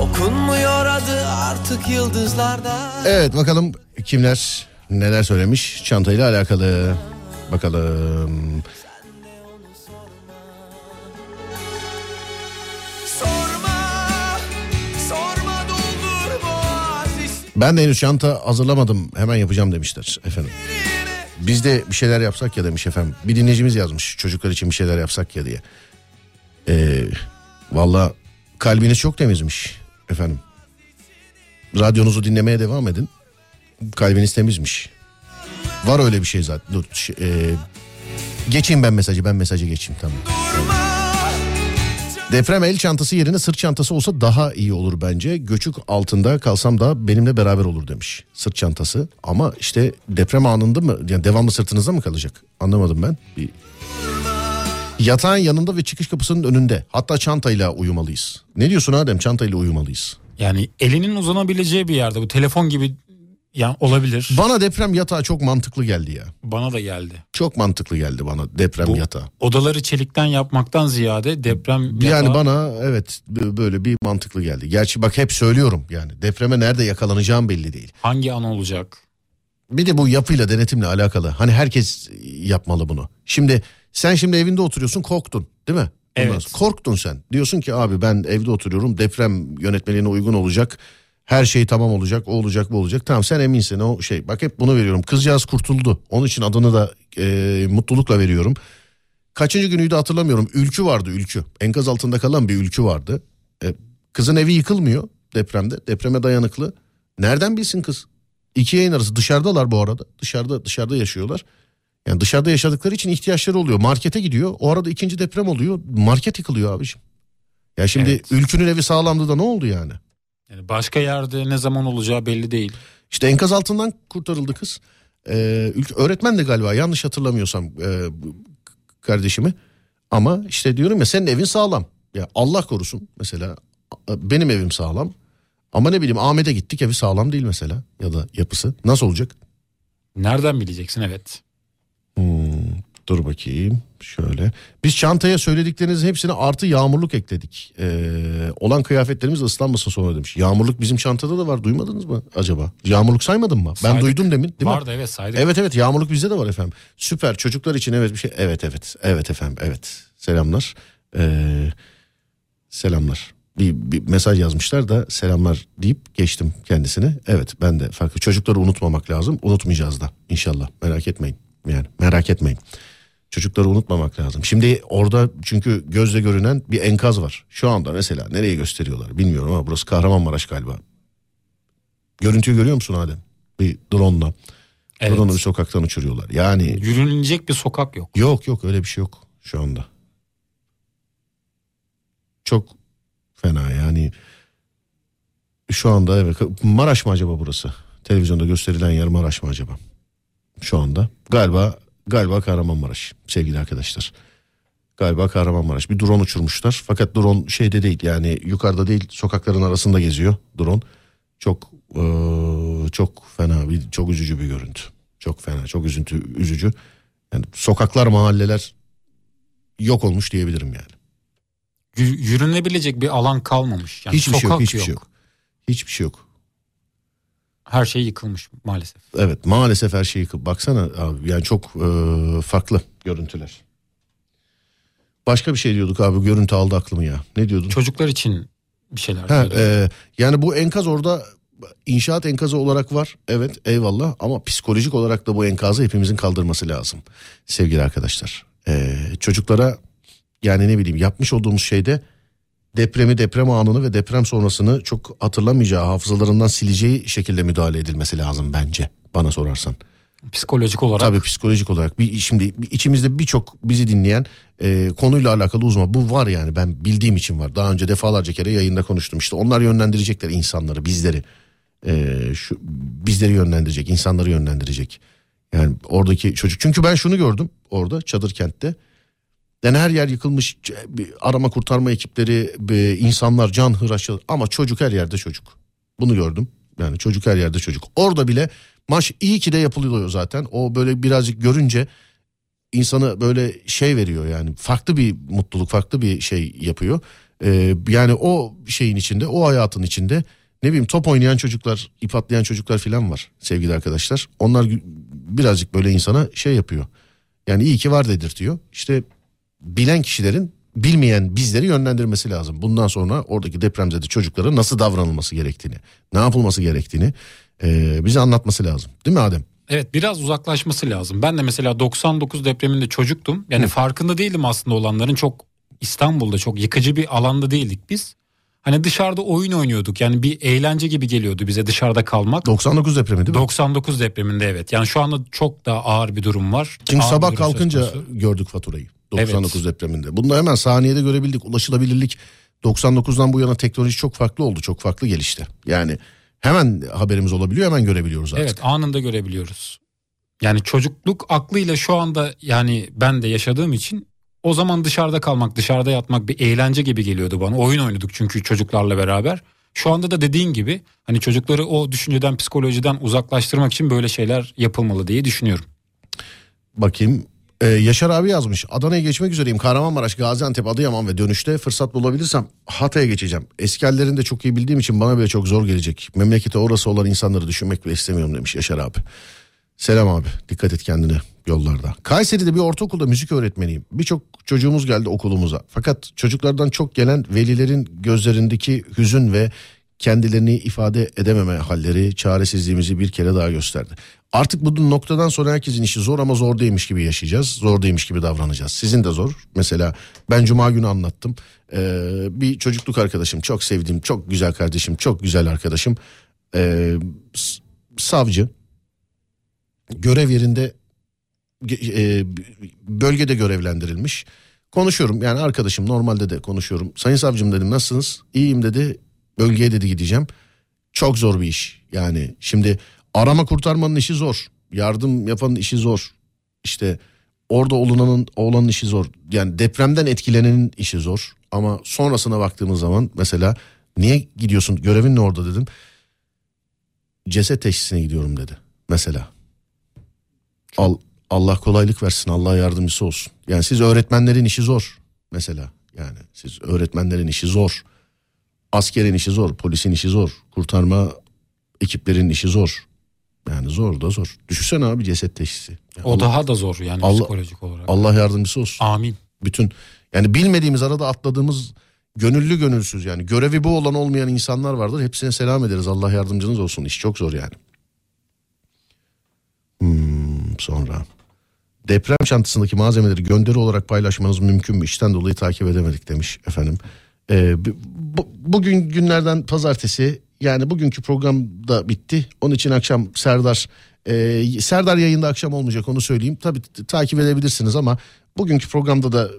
Okunmuyor adı artık yıldızlarda. Evet bakalım kimler neler söylemiş çantayla alakalı. Bakalım. Ben de henüz çanta hazırlamadım hemen yapacağım demişler efendim. Biz de bir şeyler yapsak ya demiş efendim. Bir dinleyicimiz yazmış çocuklar için bir şeyler yapsak ya diye. Ee, Valla kalbiniz çok temizmiş efendim. Radyonuzu dinlemeye devam edin. Kalbiniz temizmiş. Var öyle bir şey zaten. Dur, ş- e, geçeyim ben mesajı ben mesajı geçeyim tamam. Deprem el çantası yerine sırt çantası olsa daha iyi olur bence. Göçük altında kalsam da benimle beraber olur demiş. Sırt çantası ama işte deprem anında mı yani devamlı sırtınızda mı kalacak? Anlamadım ben. Bir... Yatağın yanında ve çıkış kapısının önünde. Hatta çantayla uyumalıyız. Ne diyorsun Adem? Çantayla uyumalıyız. Yani elinin uzanabileceği bir yerde bu telefon gibi yani olabilir. Bana deprem yatağı çok mantıklı geldi ya. Bana da geldi. Çok mantıklı geldi bana deprem Bu yatağı. odaları çelikten yapmaktan ziyade deprem Yani yatağı- bana evet böyle bir mantıklı geldi. Gerçi bak hep söylüyorum yani depreme nerede yakalanacağım belli değil. hangi an olacak? Bir de bu yapıyla denetimle alakalı. Hani herkes yapmalı bunu. Şimdi sen şimdi evinde oturuyorsun korktun değil mi? Ondan Evet. Korktun sen. Diyorsun ki abi ben evde oturuyorum deprem yönetmeliğine uygun olacak. Her şey tamam olacak o olacak bu olacak. Tamam sen eminsin o şey. Bak hep bunu veriyorum. Kızcağız kurtuldu. Onun için adını da e, mutlulukla veriyorum. Kaçıncı günüydü hatırlamıyorum. Ülkü vardı ülkü. Enkaz altında kalan bir ülkü vardı. E, kızın evi yıkılmıyor depremde. Depreme dayanıklı. Nereden bilsin kız? İki yayın arası dışarıdalar bu arada. Dışarıda dışarıda yaşıyorlar. Yani dışarıda yaşadıkları için ihtiyaçları oluyor. Markete gidiyor. O arada ikinci deprem oluyor. Market yıkılıyor abiciğim. Ya şimdi Evet. ülkünün evi sağlamdı da ne oldu yani? Yani başka yerde ne zaman olacağı belli değil. İşte enkaz altından kurtarıldı kız. Ee, öğretmen de galiba yanlış hatırlamıyorsam e, kardeşimi. Ama işte diyorum ya senin evin sağlam. Ya Allah korusun mesela benim evim sağlam. Ama ne bileyim Ahmet'e gittik evi sağlam değil mesela ya da yapısı. Nasıl olacak? Nereden bileceksin evet. Dur bakayım şöyle. Biz çantaya söylediklerinizin hepsine artı yağmurluk ekledik. Ee, olan kıyafetlerimiz ıslanmasın sonra demiş. Yağmurluk bizim çantada da var duymadınız mı acaba? Yağmurluk saymadın mı? Ben Saydık. duydum demin değil mi? Vardı evet saydık. Evet evet yağmurluk bizde de var efendim. Süper çocuklar için evet bir şey. Evet evet evet efendim evet. Selamlar. Ee, selamlar. Bir, bir mesaj yazmışlar da selamlar deyip geçtim kendisine. Evet ben de farklı. Çocukları unutmamak lazım. Unutmayacağız da inşallah merak etmeyin. Yani merak etmeyin. Çocukları unutmamak lazım. Şimdi orada çünkü gözle görünen bir enkaz var. Şu anda mesela nereye gösteriyorlar bilmiyorum ama burası Kahramanmaraş galiba. Görüntüyü görüyor musun Adem? Bir drone'la. Evet. Drone'u bir sokaktan uçuruyorlar. Yani Yürünecek bir sokak yok. yok yok öyle bir şey yok. şu anda. Çok fena yani. Şu anda evet Maraş mı acaba burası? Televizyonda gösterilen yer Maraş mı acaba? Şu anda galiba galiba Kahramanmaraş sevgili arkadaşlar. Galiba Kahramanmaraş. Bir drone uçurmuşlar. Fakat drone şeyde değil yani yukarıda değil sokakların arasında geziyor drone. Çok eee, çok fena bir çok üzücü bir görüntü. Çok fena çok üzüntü üzücü. Yani sokaklar mahalleler yok olmuş diyebilirim yani. Yü- Yürünebilecek bir alan kalmamış. Yani hiçbir şey yok hiçbir şey yok. Hiçbir şey yok. Her şey yıkılmış maalesef. Evet maalesef her şey yıkıldı. Baksana abi yani çok eee, farklı görüntüler. Başka bir şey diyorduk abi görüntü aldı aklımı ya. Ne diyordun? Çocuklar için bir şeyler. Ha, e, yani bu enkaz orada inşaat enkazı olarak var. Evet eyvallah ama psikolojik olarak da bu enkazı hepimizin kaldırması lazım. Sevgili arkadaşlar. E, çocuklara yani ne bileyim yapmış olduğumuz şeyde depremi deprem anını ve deprem sonrasını çok hatırlamayacağı hafızalarından sileceği şekilde müdahale edilmesi lazım bence bana sorarsan. Psikolojik olarak. Tabii psikolojik olarak bir şimdi içimizde birçok bizi dinleyen e, konuyla alakalı uzman bu var yani ben bildiğim için var. Daha önce defalarca kere yayında konuştum işte onlar yönlendirecekler insanları bizleri E, şu bizleri yönlendirecek insanları yönlendirecek. Yani oradaki çocuk çünkü ben şunu gördüm orada çadır kentte. Yani her yer yıkılmış arama kurtarma ekipleri insanlar can hıraşı ama çocuk her yerde çocuk. Bunu gördüm. Yani çocuk her yerde çocuk. Orada bile maç iyi ki de yapılıyor zaten. O böyle birazcık görünce insanı böyle şey veriyor yani farklı bir mutluluk farklı bir şey yapıyor. Ee, yani o şeyin içinde o hayatın içinde ne bileyim top oynayan çocuklar ip atlayan çocuklar falan var sevgili arkadaşlar. Onlar birazcık böyle insana şey yapıyor. Yani iyi ki var dedirtiyor. İşte bilen kişilerin bilmeyen bizleri yönlendirmesi lazım. Bundan sonra oradaki depremzede çocuklara nasıl davranılması gerektiğini, ne yapılması gerektiğini e, bize anlatması lazım. Değil mi Adem? Evet biraz uzaklaşması lazım. Ben de mesela 99 depreminde çocuktum. Yani farkında değildim aslında olanların. Çok İstanbul'da çok yıkıcı bir alanda değildik biz. Hani dışarıda oyun oynuyorduk. Yani bir eğlence gibi geliyordu bize dışarıda kalmak. 99 depremi değil mi? 99 depreminde evet. Yani şu anda çok daha ağır bir durum var. Çünkü Ağır sabah kalkınca gördük faturayı. 99 depreminde. Bunu da hemen saniyede görebildik. Ulaşılabilirlik 99'dan bu yana teknoloji çok farklı oldu. Çok farklı gelişti. Yani hemen haberimiz olabiliyor hemen görebiliyoruz artık. Evet anında görebiliyoruz. Yani çocukluk aklıyla şu anda yani ben de yaşadığım için o zaman dışarıda kalmak, dışarıda yatmak bir eğlence gibi geliyordu bana. Oyun oynadık çünkü çocuklarla beraber. Şu anda da dediğin gibi hani çocukları o düşünceden, psikolojiden uzaklaştırmak için böyle şeyler yapılmalı diye düşünüyorum. Bakayım. Ee, Yaşar abi yazmış. Adana'ya geçmek üzereyim. Kahramanmaraş, Gaziantep, Adıyaman ve dönüşte fırsat bulabilirsem Hatay'a geçeceğim. Eski de çok iyi bildiğim için bana bile çok zor gelecek. Memlekete orası olan insanları düşünmek bile istemiyorum demiş Yaşar abi. Selam abi. Dikkat et kendine yollarda. Kayseri'de bir ortaokulda müzik öğretmeniyim. Birçok çocuğumuz geldi okulumuza. Fakat çocuklardan çok gelen velilerin gözlerindeki hüzün ve kendilerini ifade edememe halleri çaresizliğimizi bir kere daha gösterdi. Artık bu noktadan sonra herkesin işi zor ama zor değilmiş gibi yaşayacağız. Zor değilmiş gibi davranacağız. Sizin de zor. Mesela ben cuma günü anlattım. Ee, bir çocukluk arkadaşım çok sevdiğim çok güzel kardeşim çok güzel arkadaşım. Ee, savcı görev yerinde e, bölgede görevlendirilmiş. Konuşuyorum yani arkadaşım normalde de konuşuyorum. Sayın savcım dedim nasılsınız? İyiyim dedi. Bölgeye dedi gideceğim. Çok zor bir iş. Yani şimdi arama kurtarmanın işi zor. Yardım yapanın işi zor. İşte orada olunanın oğlanın işi zor. Yani depremden etkilenenin işi zor. Ama sonrasına baktığımız zaman mesela niye gidiyorsun? Görevin ne orada dedim. Ceset teşhisine gidiyorum dedi. Mesela. Al, Allah kolaylık versin. Allah yardımcısı olsun. Yani siz öğretmenlerin işi zor. Mesela yani siz öğretmenlerin işi zor. Askerin işi zor, polisin işi zor, kurtarma ekiplerin işi zor. Yani zor da zor. Düşünsene abi ceset teşhisi. Yani O Allah, daha da zor yani Allah- psikolojik olarak. Allah yardımcısı olsun. Amin. Bütün yani bilmediğimiz arada atladığımız gönüllü gönülsüz yani görevi bu olan olmayan insanlar vardır. Hepsine selam ederiz. Allah yardımcınız olsun. İş çok zor yani. Hmm, sonra deprem çantasındaki malzemeleri gönderi olarak paylaşmanız mümkün mü? İşten dolayı takip edemedik demiş efendim. Ee, bu- bu- bugün günlerden pazartesi yani bugünkü program da bitti. Onun için akşam Serdar e, Serdar yayında akşam olmayacak onu söyleyeyim. Tabii t- takip edebilirsiniz ama Bugünkü programda da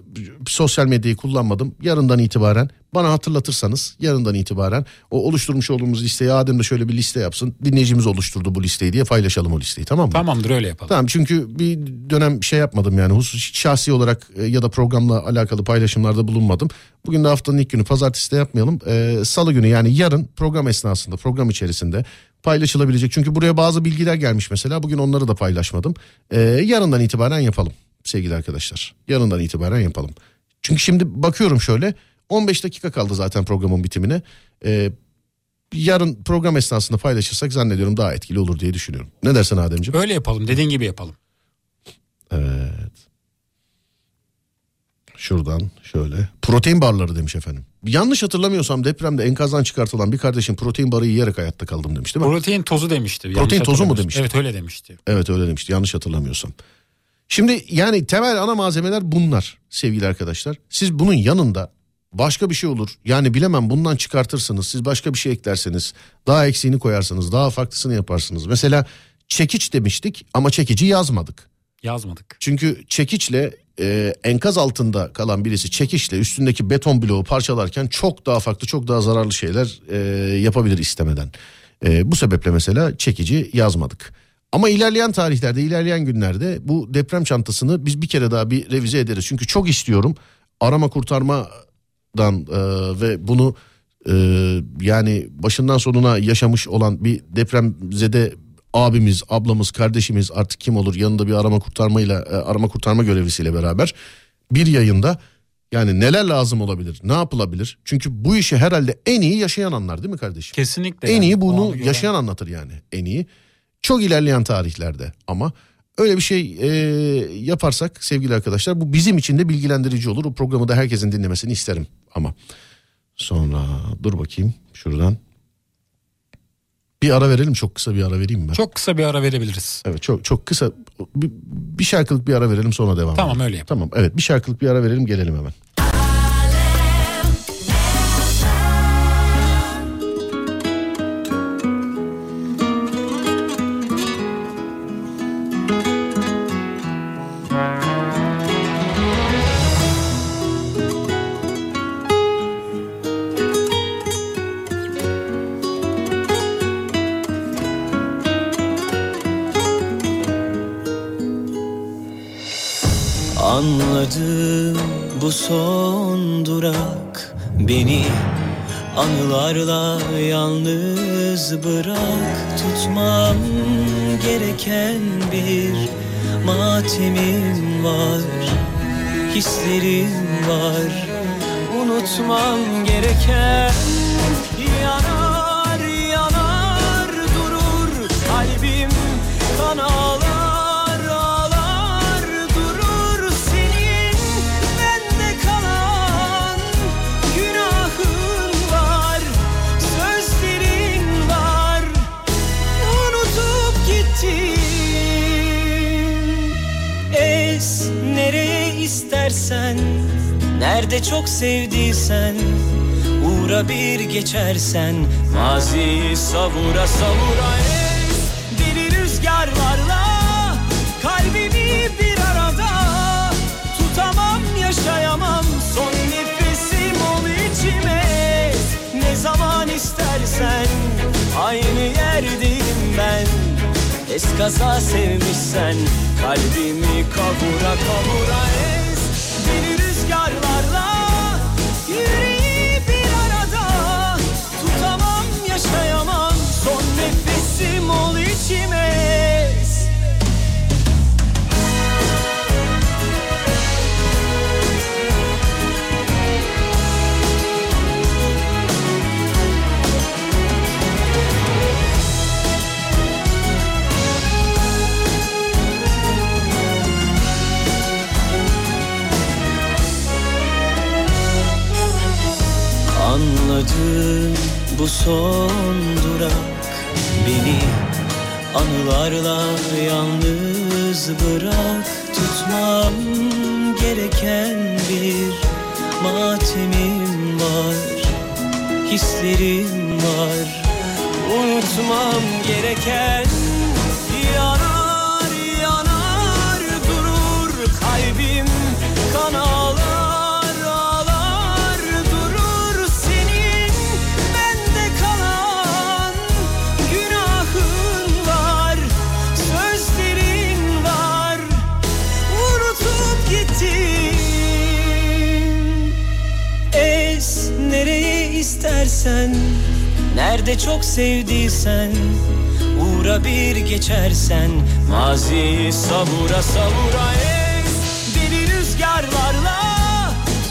sosyal medyayı kullanmadım. Yarından itibaren bana hatırlatırsanız yarından itibaren o oluşturmuş olduğumuz listeyi Adem de şöyle bir liste yapsın. Dinleyicimiz oluşturdu bu listeyi diye paylaşalım o listeyi tamam mı? Tamamdır öyle yapalım. Tamam çünkü bir dönem şey yapmadım yani husus şahsi olarak e, ya da programla alakalı paylaşımlarda bulunmadım. Bugün de haftanın ilk günü pazartesi de yapmayalım. Ee, Salı günü yani yarın program esnasında program içerisinde paylaşılabilecek. Çünkü buraya bazı bilgiler gelmiş mesela bugün onları da paylaşmadım. Ee, yarından itibaren yapalım sevgili arkadaşlar. Yarından itibaren yapalım. Çünkü şimdi bakıyorum şöyle 15 dakika kaldı zaten programın bitimine. Ee, yarın program esnasında paylaşırsak zannediyorum daha etkili olur diye düşünüyorum. Ne dersin Ademciğim? Öyle yapalım dediğin gibi yapalım. Evet. Şuradan şöyle. Protein barları demiş efendim. Yanlış hatırlamıyorsam depremde enkazdan çıkartılan bir kardeşim protein barı yiyerek hayatta kaldım demiş değil mi? Protein tozu demişti. Protein tozu mu demişti? Evet öyle demişti. Evet öyle demişti yanlış hatırlamıyorsam. Şimdi yani temel ana malzemeler bunlar sevgili arkadaşlar. Siz bunun yanında başka bir şey olur. Yani bilemem bundan çıkartırsınız. Siz başka bir şey eklerseniz daha eksiğini koyarsınız. Daha farklısını yaparsınız. Mesela çekiç demiştik ama çekici yazmadık. Yazmadık. Çünkü çekiçle e, enkaz altında kalan birisi çekiçle üstündeki beton bloğu parçalarken çok daha farklı çok daha zararlı şeyler e, yapabilir istemeden. E, bu sebeple mesela çekici yazmadık. Ama ilerleyen tarihlerde ilerleyen günlerde bu deprem çantasını biz bir kere daha bir revize ederiz. Çünkü çok istiyorum arama kurtarmadan e, ve bunu e, yani başından sonuna yaşamış olan bir depremzede abimiz, ablamız, kardeşimiz artık kim olur yanında bir arama kurtarmayla e, arama kurtarma görevlisiyle beraber bir yayında yani neler lazım olabilir, ne yapılabilir? Çünkü bu işi herhalde en iyi yaşayan anlar değil mi kardeşim? Kesinlikle. En yani. iyi bunu yaşayan anlatır yani en iyi. Çok ilerleyen tarihlerde ama öyle bir şey e, yaparsak sevgili arkadaşlar bu bizim için de bilgilendirici olur. O programı da herkesin dinlemesini isterim ama sonra dur bakayım şuradan. Bir ara verelim çok kısa bir ara vereyim ben. Çok kısa bir ara verebiliriz. Evet çok çok kısa bir, bir şarkılık bir ara verelim sonra devam Tamam, edelim. öyle yap. Tamam evet bir şarkılık bir ara verelim gelelim hemen. Anılarla yalnız bırak Tutmam gereken bir matemim var Hislerim var. Unutmam gereken nerede çok sevdiysen uğra bir geçersen. Maziyi savura savura es deli rüzgarlarla kalbimi bir arada. Tutamam yaşayamam son nefesim ol içime. Ne zaman istersen aynı yerdeyim ben. Eskaza sevmişsen kalbimi kavura kavura ez ol içime ez Anladım bu son durak Beni anılarla yalnız bırak Tutmam gereken bir matemim var Hislerim var. Unutmam gereken istersen Nerede çok sevdiysen Uğra bir geçersen. Maziyi savura savura ez Deli rüzgarlarla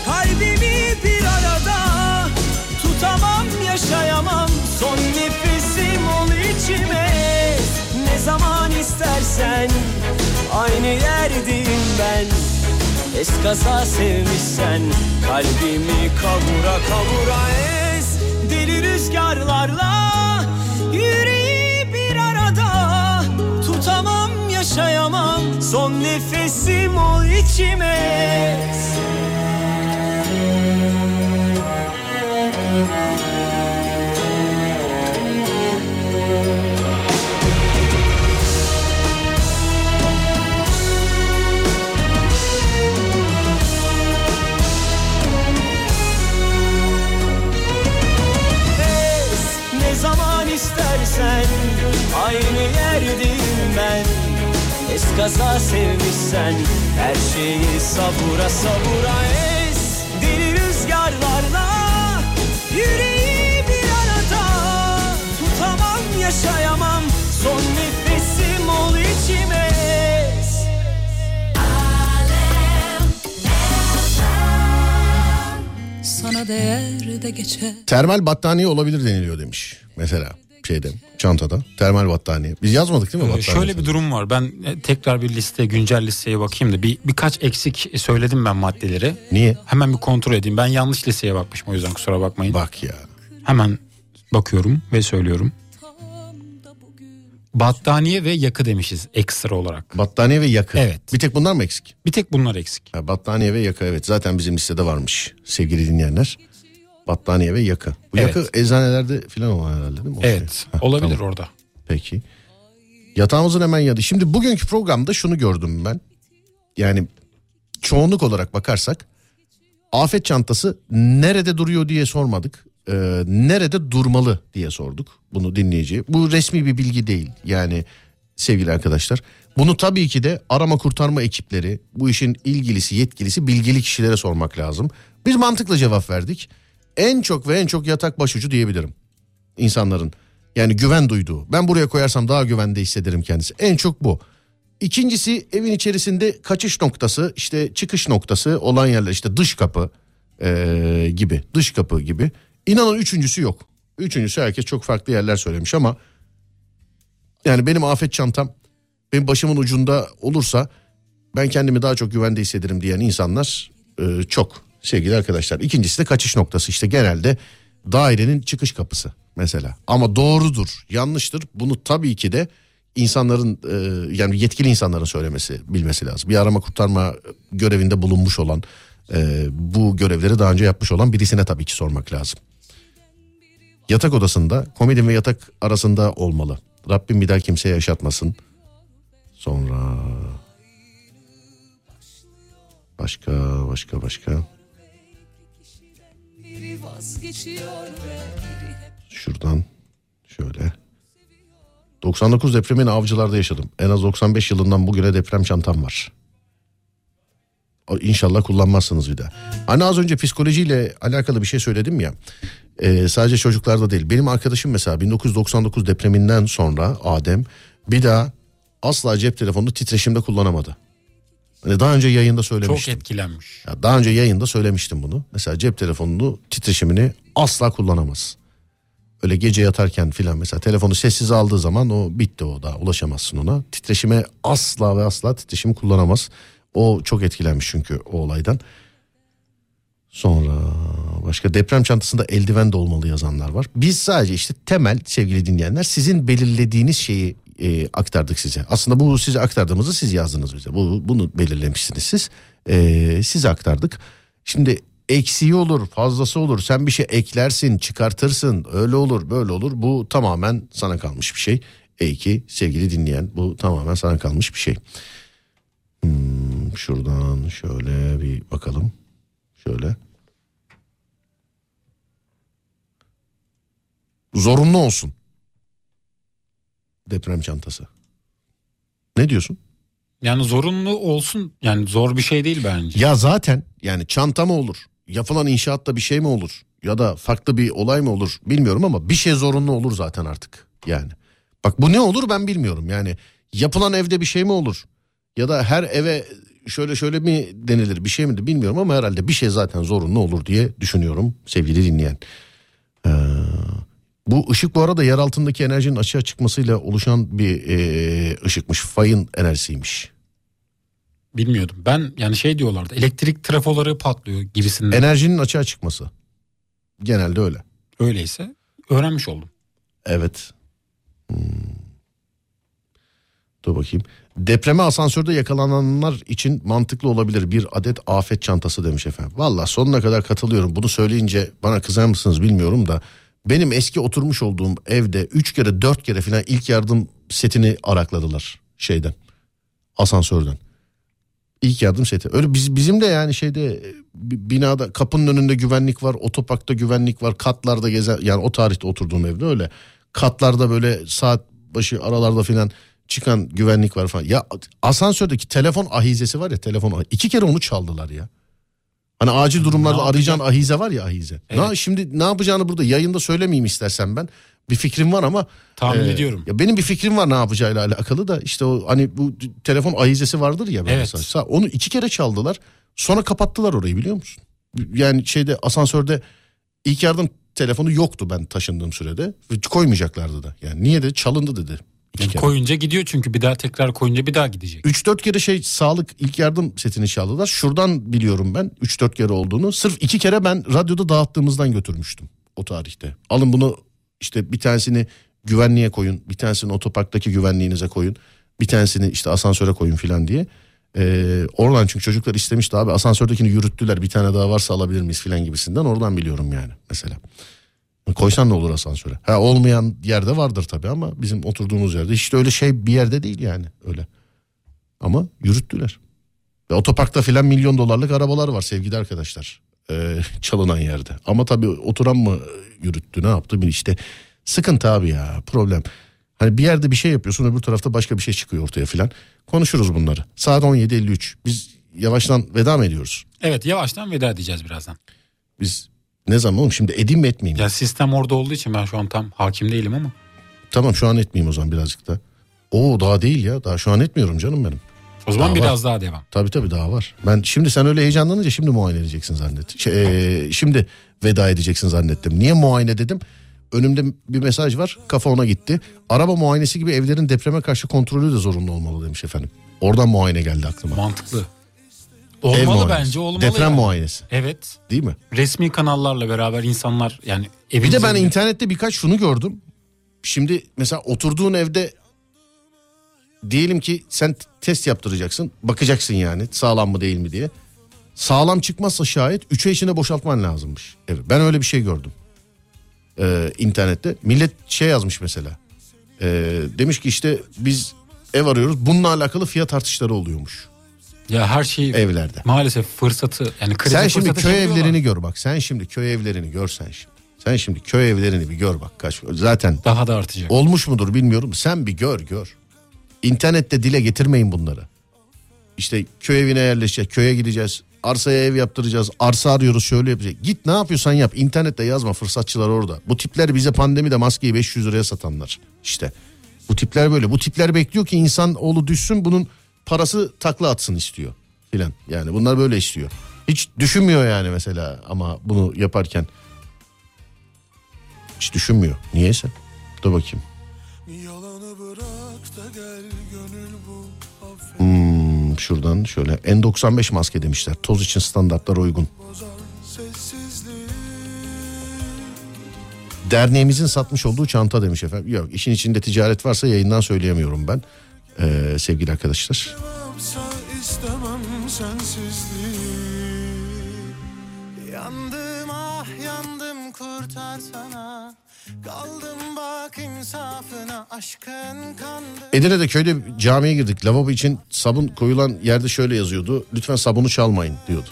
Kalbimi bir arada Tutamam yaşayamam. Son nefesim ol içime Ne zaman istersen Aynı yerdeyim ben. Eskaza sevmişsen Kalbimi kavura kavura ez Deli rüzgarlarla Yüreği bir arada Tutamam yaşayamam. Son nefesim ol içime şeyi sabura sabura ez Deli rüzgarlarla Yüreği bir arada. Tutamam yaşayamam. Son nefesim ol içime. Sana değer de geçer. Termal battaniye olabilir deniliyor demiş. Mesela şeyde çantada termal battaniye. Biz yazmadık değil mi Ee, battaniye? Şöyle bir durum var. Ben e, tekrar bir liste, güncel listeye bakayım da bir birkaç eksik söyledim ben maddeleri. Niye? Hemen bir kontrol edeyim. Ben yanlış listeye bakmışım o yüzden kusura bakmayın. Bak ya. Hemen bakıyorum ve söylüyorum. Battaniye ve yakı demişiz ekstra olarak. Battaniye ve yakı. Evet. Bir tek bunlar mı eksik? Bir tek bunlar eksik. Ha, battaniye ve yakı evet zaten bizim listede varmış sevgili dinleyenler. Battaniye ve yakı. Bu Evet. yakı eczanelerde falan olan herhalde değil mi? O Evet şey. Ha, olabilir tamam. orada. Peki. Yatağımızın hemen yanı. Şimdi bugünkü programda şunu gördüm ben. Yani çoğunluk olarak bakarsak afet çantası nerede duruyor diye sormadık. Ee, nerede durmalı diye sorduk bunu dinleyiciye. Bu resmi bir bilgi değil yani sevgili arkadaşlar. Bunu tabii ki de arama kurtarma ekipleri bu işin ilgilisi yetkilisi bilgili kişilere sormak lazım. Biz mantıklı cevap verdik. En çok ve en çok yatak başucu diyebilirim insanların. Yani güven duyduğu. Ben buraya koyarsam daha güvende hissederim kendisi. En çok bu. İkincisi evin içerisinde kaçış noktası işte çıkış noktası olan yerler işte dış kapı eee, gibi dış kapı gibi. İnanın üçüncüsü yok. Üçüncüsü herkes çok farklı yerler söylemiş ama yani benim afet çantam benim başımın ucunda olursa ben kendimi daha çok güvende hissederim diyen insanlar e, çok sevgili arkadaşlar. İkincisi de kaçış noktası işte genelde dairenin çıkış kapısı mesela. Ama doğrudur yanlıştır bunu tabii ki de insanların e, yani yetkili insanların söylemesi bilmesi lazım. Bir arama kurtarma görevinde bulunmuş olan e, bu görevleri daha önce yapmış olan birisine tabii ki sormak lazım. Yatak odasında komodin ve yatak arasında olmalı. Rabbim bir daha kimseye yaşatmasın. Sonra başka başka başka Biri vazgeçiyor ve biri hep şuradan şöyle 99 depremini avcılarda yaşadım. En az 95 yılından bugüne deprem çantam var. İnşallah kullanmazsınız bir daha. Hani az önce psikolojiyle alakalı bir şey söyledim ya. Ee, sadece çocuklarda değil. Benim arkadaşım mesela 1999 depreminden sonra Adem bir daha asla cep telefonunu titreşimde kullanamadı. Daha önce yayında Çok söylemiştim. etkilenmiş. Ya daha önce yayında söylemiştim bunu. Mesela cep telefonunu titreşimini asla kullanamaz. Öyle gece yatarken filan mesela telefonu sessiz aldığı zaman o bitti o da ulaşamazsın ona. Titreşime asla ve asla titreşimi kullanamaz. O çok etkilenmiş çünkü o olaydan. Sonra başka deprem çantasında eldiven de olmalı yazanlar var. Biz sadece işte temel sevgili dinleyenler sizin belirlediğiniz şeyi e, aktardık size. Aslında bu size aktardığımızı siz yazdınız bize. Bu, bunu belirlemişsiniz siz. E, size aktardık. Şimdi eksiği olur fazlası olur sen bir şey eklersin çıkartırsın öyle olur böyle olur bu tamamen sana kalmış bir şey. Ey ki sevgili dinleyen bu tamamen sana kalmış bir şey. Hmm, şuradan şöyle bir bakalım. Şöyle. Zorunlu olsun. Deprem çantası. Ne diyorsun? Yani zorunlu olsun yani zor bir şey değil bence. Ya zaten yani çanta mı olur? yapılan inşaatta bir şey mi olur? Ya da farklı bir olay mı olur bilmiyorum ama bir şey zorunlu olur zaten artık yani. Bak bu ne olur ben bilmiyorum yani yapılan evde bir şey mi olur? Ya da her eve şöyle şöyle mi denilir bir şey mi bilmiyorum ama herhalde bir şey zaten zorunlu olur diye düşünüyorum sevgili dinleyen. Ee, bu ışık bu arada yer altındaki enerjinin açığa çıkmasıyla oluşan bir e, ışıkmış fayın enerjisiymiş. Bilmiyordum. Ben yani şey diyorlardı elektrik trafoları patlıyor gibisinden. Enerjinin açığa çıkması. Genelde öyle. Öyleyse öğrenmiş oldum. Evet. Hmm. Dur bakayım. Depreme asansörde yakalananlar için mantıklı olabilir bir adet afet çantası demiş efendim. Valla sonuna kadar katılıyorum. Bunu söyleyince bana kızar mısınız bilmiyorum da. Benim eski oturmuş olduğum evde 3 kere 4 kere falan ilk yardım setini arakladılar şeyden. Asansörden. İlk yardım seti. Öyle biz, bizim de yani şeyde e, bi- binada kapının önünde güvenlik var, otoparkta güvenlik var, katlarda gezen yani o tarihte oturduğum evde öyle. Katlarda böyle saat başı aralarda filan çıkan güvenlik var falan. Ya asansördeki telefon ahizesi var ya telefon iki kere onu çaldılar ya. Hani acil durumlarda arayacağın ahize var ya ahize. Evet. Ne, şimdi ne yapacağını burada yayında söylemeyeyim istersen ben. Bir fikrim var ama Tahmin ee, ediyorum. Ya benim bir fikrim var ne yapacağıyla alakalı da işte o hani bu telefon ahizesi vardır ya. Evet. mesela. Onu iki kere çaldılar. Sonra kapattılar orayı biliyor musun? Yani şeyde asansörde ilk yardım telefonu yoktu ben taşındığım sürede. Koymayacaklardı da. Yani niye de çalındı dedi. Yani kere. koyunca gidiyor çünkü bir daha tekrar koyunca bir daha gidecek. 3-4 kere şey sağlık ilk yardım setini çaldılar. Şuradan biliyorum ben 3-4 kere olduğunu. Sırf iki kere ben radyoda dağıttığımızdan götürmüştüm o tarihte. Alın bunu işte bir tanesini güvenliğe koyun. Bir tanesini otoparktaki güvenliğinize koyun. Bir tanesini işte asansöre koyun filan diye. Ee, oradan çünkü çocuklar istemişti abi asansördekini yürüttüler bir tane daha varsa alabilir miyiz filan gibisinden oradan biliyorum yani mesela. Koysan ne olur asansöre? Ha olmayan yerde vardır tabii ama bizim oturduğumuz yerde işte öyle şey bir yerde değil yani öyle. Ama yürüttüler. Ve otoparkta filan milyon dolarlık arabalar var sevgili arkadaşlar. Ee, çalınan yerde. Ama tabii oturan mı yürüttü ne yaptı bir işte sıkıntı abi ya problem. Hani bir yerde bir şey yapıyorsun öbür tarafta başka bir şey çıkıyor ortaya filan. Konuşuruz bunları. Saat 17.53 biz yavaştan veda mı ediyoruz? Evet yavaştan veda edeceğiz birazdan. Biz ne zaman oğlum şimdi edeyim mi etmeyeyim mi? Ya sistem orada olduğu için ben şu an tam hakim değilim ama. Tamam şu an etmeyeyim o zaman birazcık da. Oo daha değil ya daha şu an etmiyorum canım benim. O zaman Daha biraz daha devam. Tabii tabii daha var. Ben şimdi sen öyle heyecanlanınca şimdi muayene edeceksin zannettim. Şey, eee, şimdi veda edeceksin zannettim. Niye muayene dedim? Önümde bir mesaj var. Kafa ona gitti. Araba muayenesi gibi evlerin depreme karşı kontrolü de zorunlu olmalı demiş efendim. Oradan muayene geldi aklıma. Mantıklı. Ev Olmalı muayenesi. bence olmalı. Deprem yani. muayenesi Evet. değil mi? Resmi kanallarla beraber insanlar yani evin Bir de ben üzerinde- internette birkaç şunu gördüm. Şimdi mesela oturduğun evde diyelim ki sen test yaptıracaksın. Bakacaksın yani sağlam mı değil mi diye. Sağlam çıkmazsa şayet 3'e içine boşaltman lazımmış. Evet, ben öyle bir şey gördüm. Ee, internette. Millet şey yazmış mesela. Ee, demiş ki işte biz ev arıyoruz. Bununla alakalı fiyat artışları oluyormuş ya her şey evlerde. maalesef fırsatı yani kredi Sen şimdi köy evlerini gör bak. Sen şimdi köy evlerini gör sen şimdi. Sen şimdi köy evlerini bir gör bak kaç. Zaten daha da artacak. Olmuş mudur bilmiyorum. Sen bir gör gör. İnternette dile getirmeyin bunları. İşte köy evine yerleşeceğiz, köye gideceğiz. Arsaya ev yaptıracağız. Arsa arıyoruz şöyle yapacağız. Git ne yapıyorsan yap. İnternette yazma fırsatçılar orada. Bu tipler bize pandemide maskeyi 500 liraya satanlar. İşte bu tipler böyle. Bu tipler bekliyor ki insan oğlu düşsün bunun parası takla atsın istiyor filan. Yani bunlar böyle istiyor. Hiç düşünmüyor yani mesela ama bunu yaparken. Hiç düşünmüyor. Niyeyse. Dur bakayım. Hmm, şuradan şöyle N95 maske demişler. Toz için standartlara uygun. Derneğimizin satmış olduğu çanta demiş efendim. Yok işin içinde ticaret varsa yayından söyleyemiyorum ben. Ee, sevgili arkadaşlar. Yandım ah yandım kurtarsana Kaldım bak insafına aşkın kandı Edirne'de köyde camiye girdik. Lavabo için sabun koyulan yerde şöyle yazıyordu. Lütfen sabunu çalmayın diyordu.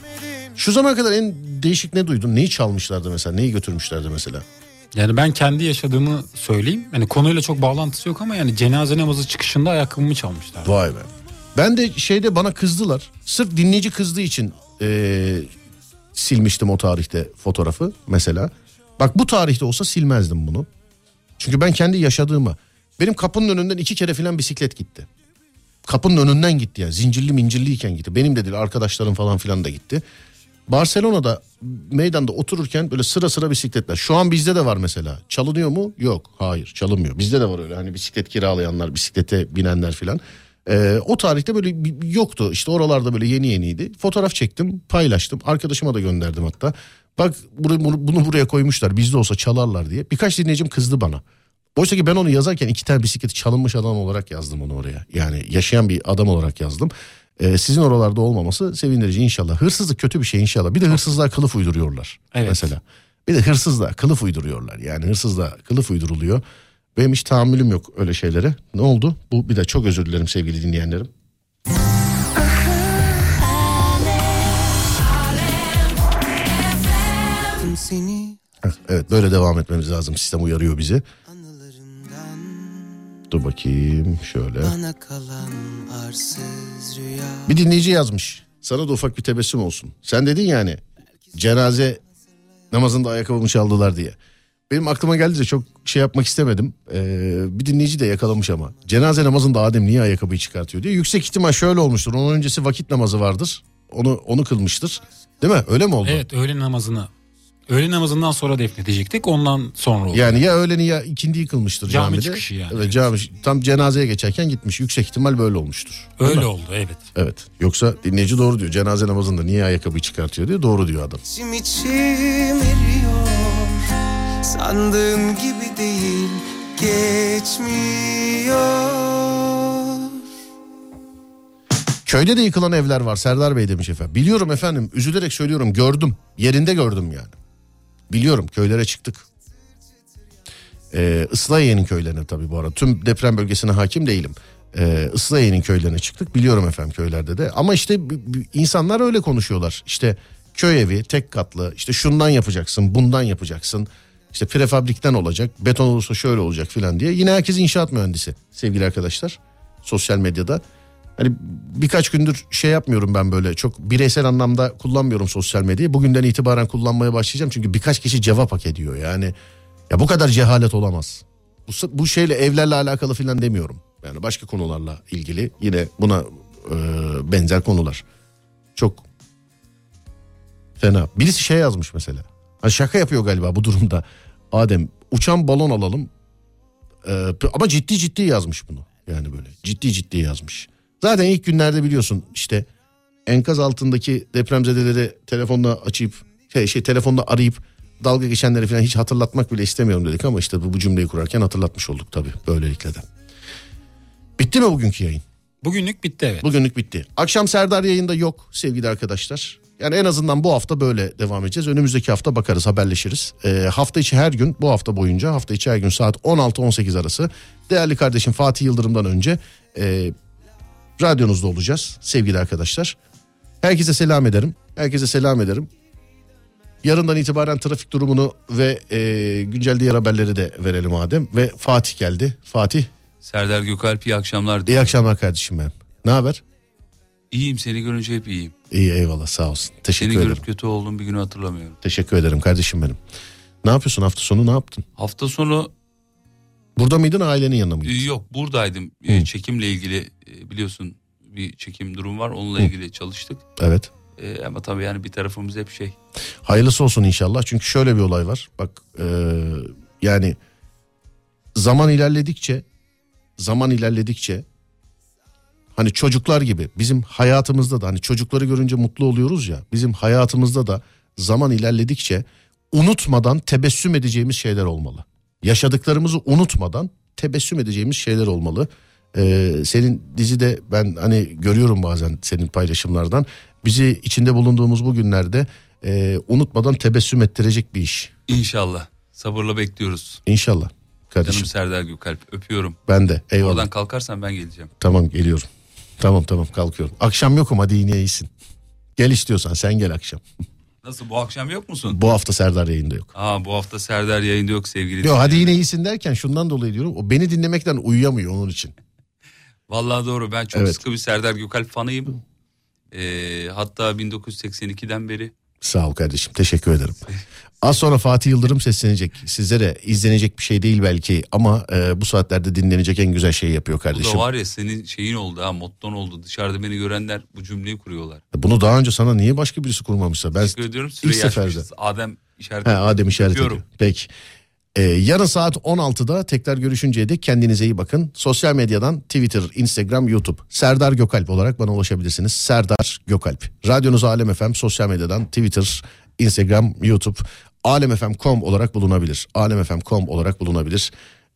Şu zamana kadar en değişik ne duydun? Neyi çalmışlardı mesela? Neyi götürmüşlerdi mesela? Yani ben kendi yaşadığımı söyleyeyim. Yani konuyla çok bağlantısı yok ama yani cenaze namazı çıkışında ayakkabımı çalmışlar. Vay be. Ben de şeyde bana kızdılar. Sırf dinleyici kızdığı için ee, silmiştim o tarihte fotoğrafı mesela. Bak bu tarihte olsa silmezdim bunu. Çünkü ben kendi yaşadığımı benim kapının önünden iki kere filan bisiklet gitti. Kapının önünden gitti yani zincirli mincirliyken gitti. Benim de arkadaşlarım falan filan da gitti. Barcelona'da meydanda otururken böyle sıra sıra bisikletler. Şu an bizde de var mesela. Çalınıyor mu? Yok. Hayır çalınmıyor. Bizde de var öyle hani bisiklet kiralayanlar, bisiklete binenler filan. Ee, o tarihte böyle yoktu. İşte oralarda böyle yeni yeniydi. Fotoğraf çektim, paylaştım. Arkadaşıma da gönderdim hatta. Bak bunu, bunu buraya koymuşlar. Bizde olsa çalarlar diye. Birkaç dinleyicim kızdı bana. Oysa ki ben onu yazarken iki tane bisikleti çalınmış adam olarak yazdım onu oraya. Yani yaşayan bir adam olarak yazdım. Ee, sizin oralarda olmaması sevindirici inşallah. Hırsızlık kötü bir şey inşallah. Bir de hırsızlığa kılıf uyduruyorlar. Evet. Mesela. Bir de hırsızlığa kılıf uyduruyorlar. Yani hırsızlığa kılıf uyduruluyor. Benim hiç tahammülüm yok öyle şeylere. Ne oldu? Bu bir de çok özür dilerim sevgili dinleyenlerim. Evet böyle devam etmemiz lazım. Sistem uyarıyor bizi. Dur bakayım şöyle. bana kalan arsız rüya. Bir dinleyici yazmış. Sana da ufak bir tebessüm olsun. Sen dedin yani cenaze namazında ayakkabımı çaldılar diye. Benim aklıma geldi de çok şey yapmak istemedim. Ee, bir dinleyici de yakalamış ama. Cenaze namazında Adem niye ayakkabıyı çıkartıyor diye. Yüksek ihtimal şöyle olmuştur. Onun öncesi vakit namazı vardır. Onu onu kılmıştır. Değil mi? Öyle mi oldu? Evet öğle namazını. Öğle namazından sonra defnedecektik ondan sonra oldu. Yani ya öğleni ya ikindiyi kılmıştır Cami camide. çıkışı yani. Evet cami tam cenazeye geçerken gitmiş. Yüksek ihtimal böyle olmuştur. Öyle oldu evet. Evet. Yoksa dinleyici doğru diyor. Cenaze namazında niye ayakkabıyı çıkartıyor diyor. Doğru diyor adam. İçim içim eriyor Sandığım gibi değil Geçmiyor Köyde de yıkılan evler var Serdar Bey demiş efendim. Biliyorum efendim üzülerek söylüyorum gördüm. Yerinde gördüm yani. Biliyorum köylere çıktık. Ee, Islahiye'nin köylerine tabii bu arada. Tüm deprem bölgesine hakim değilim. Ee, Islahiye'nin köylerine çıktık. Biliyorum efendim köylerde de. Ama işte insanlar öyle konuşuyorlar. İşte köy evi tek katlı işte şundan yapacaksın bundan yapacaksın. İşte prefabrikten olacak beton olursa şöyle olacak filan diye. Yine herkes inşaat mühendisi sevgili arkadaşlar. Sosyal medyada. Hani birkaç gündür şey yapmıyorum ben böyle çok bireysel anlamda kullanmıyorum sosyal medyayı. Bugünden itibaren kullanmaya başlayacağım çünkü birkaç kişi cevap hak ediyor. Yani ya bu kadar cehalet olamaz. Bu, bu şeyle evlerle alakalı filan demiyorum. Yani başka konularla ilgili yine buna e, benzer konular. Çok fena. Birisi şey yazmış mesela. Ha şaka yapıyor galiba bu durumda. Adem uçan balon alalım. E, ama ciddi ciddi yazmış bunu. Yani böyle ciddi ciddi yazmış. Zaten ilk günlerde biliyorsun işte enkaz altındaki depremzedeleri telefonla açıp şey, şey telefonla arayıp dalga geçenleri falan hiç hatırlatmak bile istemiyorum dedik ama işte bu, bu cümleyi kurarken hatırlatmış olduk tabii böylelikle de. Bitti mi bugünkü yayın? Bugünlük bitti evet. Bugünlük bitti. Akşam Serdar yayında yok sevgili arkadaşlar. Yani en azından bu hafta böyle devam edeceğiz. Önümüzdeki hafta bakarız haberleşiriz. Ee, hafta içi her gün bu hafta boyunca hafta içi her gün saat 16-18 arası değerli kardeşim Fatih Yıldırım'dan önce e, radyonuzda olacağız sevgili arkadaşlar. Herkese selam ederim. Herkese selam ederim. Yarından itibaren trafik durumunu ve e, güncel diğer haberleri de verelim Adem. Ve Fatih geldi. Fatih Serdar Gökalp iyi akşamlar. iyi akşamlar kardeşim ben. Ne haber? İyiyim seni görünce hep iyiyim. İyi eyvallah sağ olsun. Teşekkür Seni ederim. görüp kötü olduğum bir günü hatırlamıyorum. Teşekkür ederim kardeşim benim. Ne yapıyorsun hafta sonu ne yaptın? Hafta sonu Burada mıydın ailenin yanında mıydın? yok buradaydım. E, çekimle ilgili e, biliyorsun bir çekim durum var. Onunla ilgili çalıştık. Evet. E, ama tabii yani bir tarafımız hep şey. Hayırlısı olsun inşallah. Çünkü şöyle bir olay var. Bak e, yani zaman ilerledikçe zaman ilerledikçe hani çocuklar gibi bizim hayatımızda da hani çocukları görünce mutlu oluyoruz ya bizim hayatımızda da zaman ilerledikçe unutmadan tebessüm edeceğimiz şeyler olmalı. Yaşadıklarımızı unutmadan tebessüm edeceğimiz şeyler olmalı. Ee, senin dizide ben hani görüyorum bazen senin paylaşımlardan bizi içinde bulunduğumuz bu günlerde e, unutmadan tebessüm ettirecek bir iş. İnşallah. Sabırla bekliyoruz. İnşallah kardeşim. Canım Serdar Gökalp öpüyorum. Ben de eyvallah. Oradan kalkarsan ben geleceğim. Tamam geliyorum. Tamam tamam kalkıyorum. Akşam yokum hadi yine iyisin. Gel istiyorsan sen gel akşam. Nasıl bu akşam yok musun? Bu hafta Serdar yayında yok. Aa bu hafta Serdar yayında yok sevgili. Yok hadi yine iyisin derken şundan dolayı diyorum. O beni dinlemekten uyuyamıyor onun için. Vallahi doğru ben çok Evet. sıkı bir Serdar Gökalp fanıyım. Ee, hatta 1982'den beri Sağ ol kardeşim teşekkür ederim. Az sonra Fatih Yıldırım seslenecek. Sizlere izlenecek bir şey değil belki ama e, bu saatlerde dinlenecek en güzel şeyi yapıyor Bu kardeşim. da var ya senin şeyin oldu ha motton oldu. Dışarıda beni görenler bu cümleyi kuruyorlar. Bunu daha önce sana niye başka birisi kurmamışsa? Ben Teşekkür ediyorum. Süreyi ilk seferde. Adem işaret He, Adem işaret ediyor. Peki. Ee, yarın saat 16'da tekrar görüşünceye dek kendinize iyi bakın. Sosyal medyadan Twitter, Instagram, YouTube. Serdar Gökalp olarak bana ulaşabilirsiniz. Serdar Gökalp. Radyonuz Alem FM sosyal medyadan Twitter, Instagram, YouTube. alemfm.com olarak bulunabilir. alemfm.com olarak bulunabilir.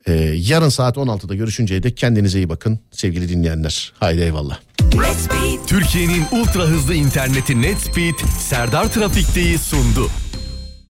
Ee, yarın saat 16'da görüşünceye dek kendinize iyi bakın sevgili dinleyenler. Haydi eyvallah. Türkiye'nin ultra hızlı interneti NetSpeed Serdar Trafik'teyi sundu.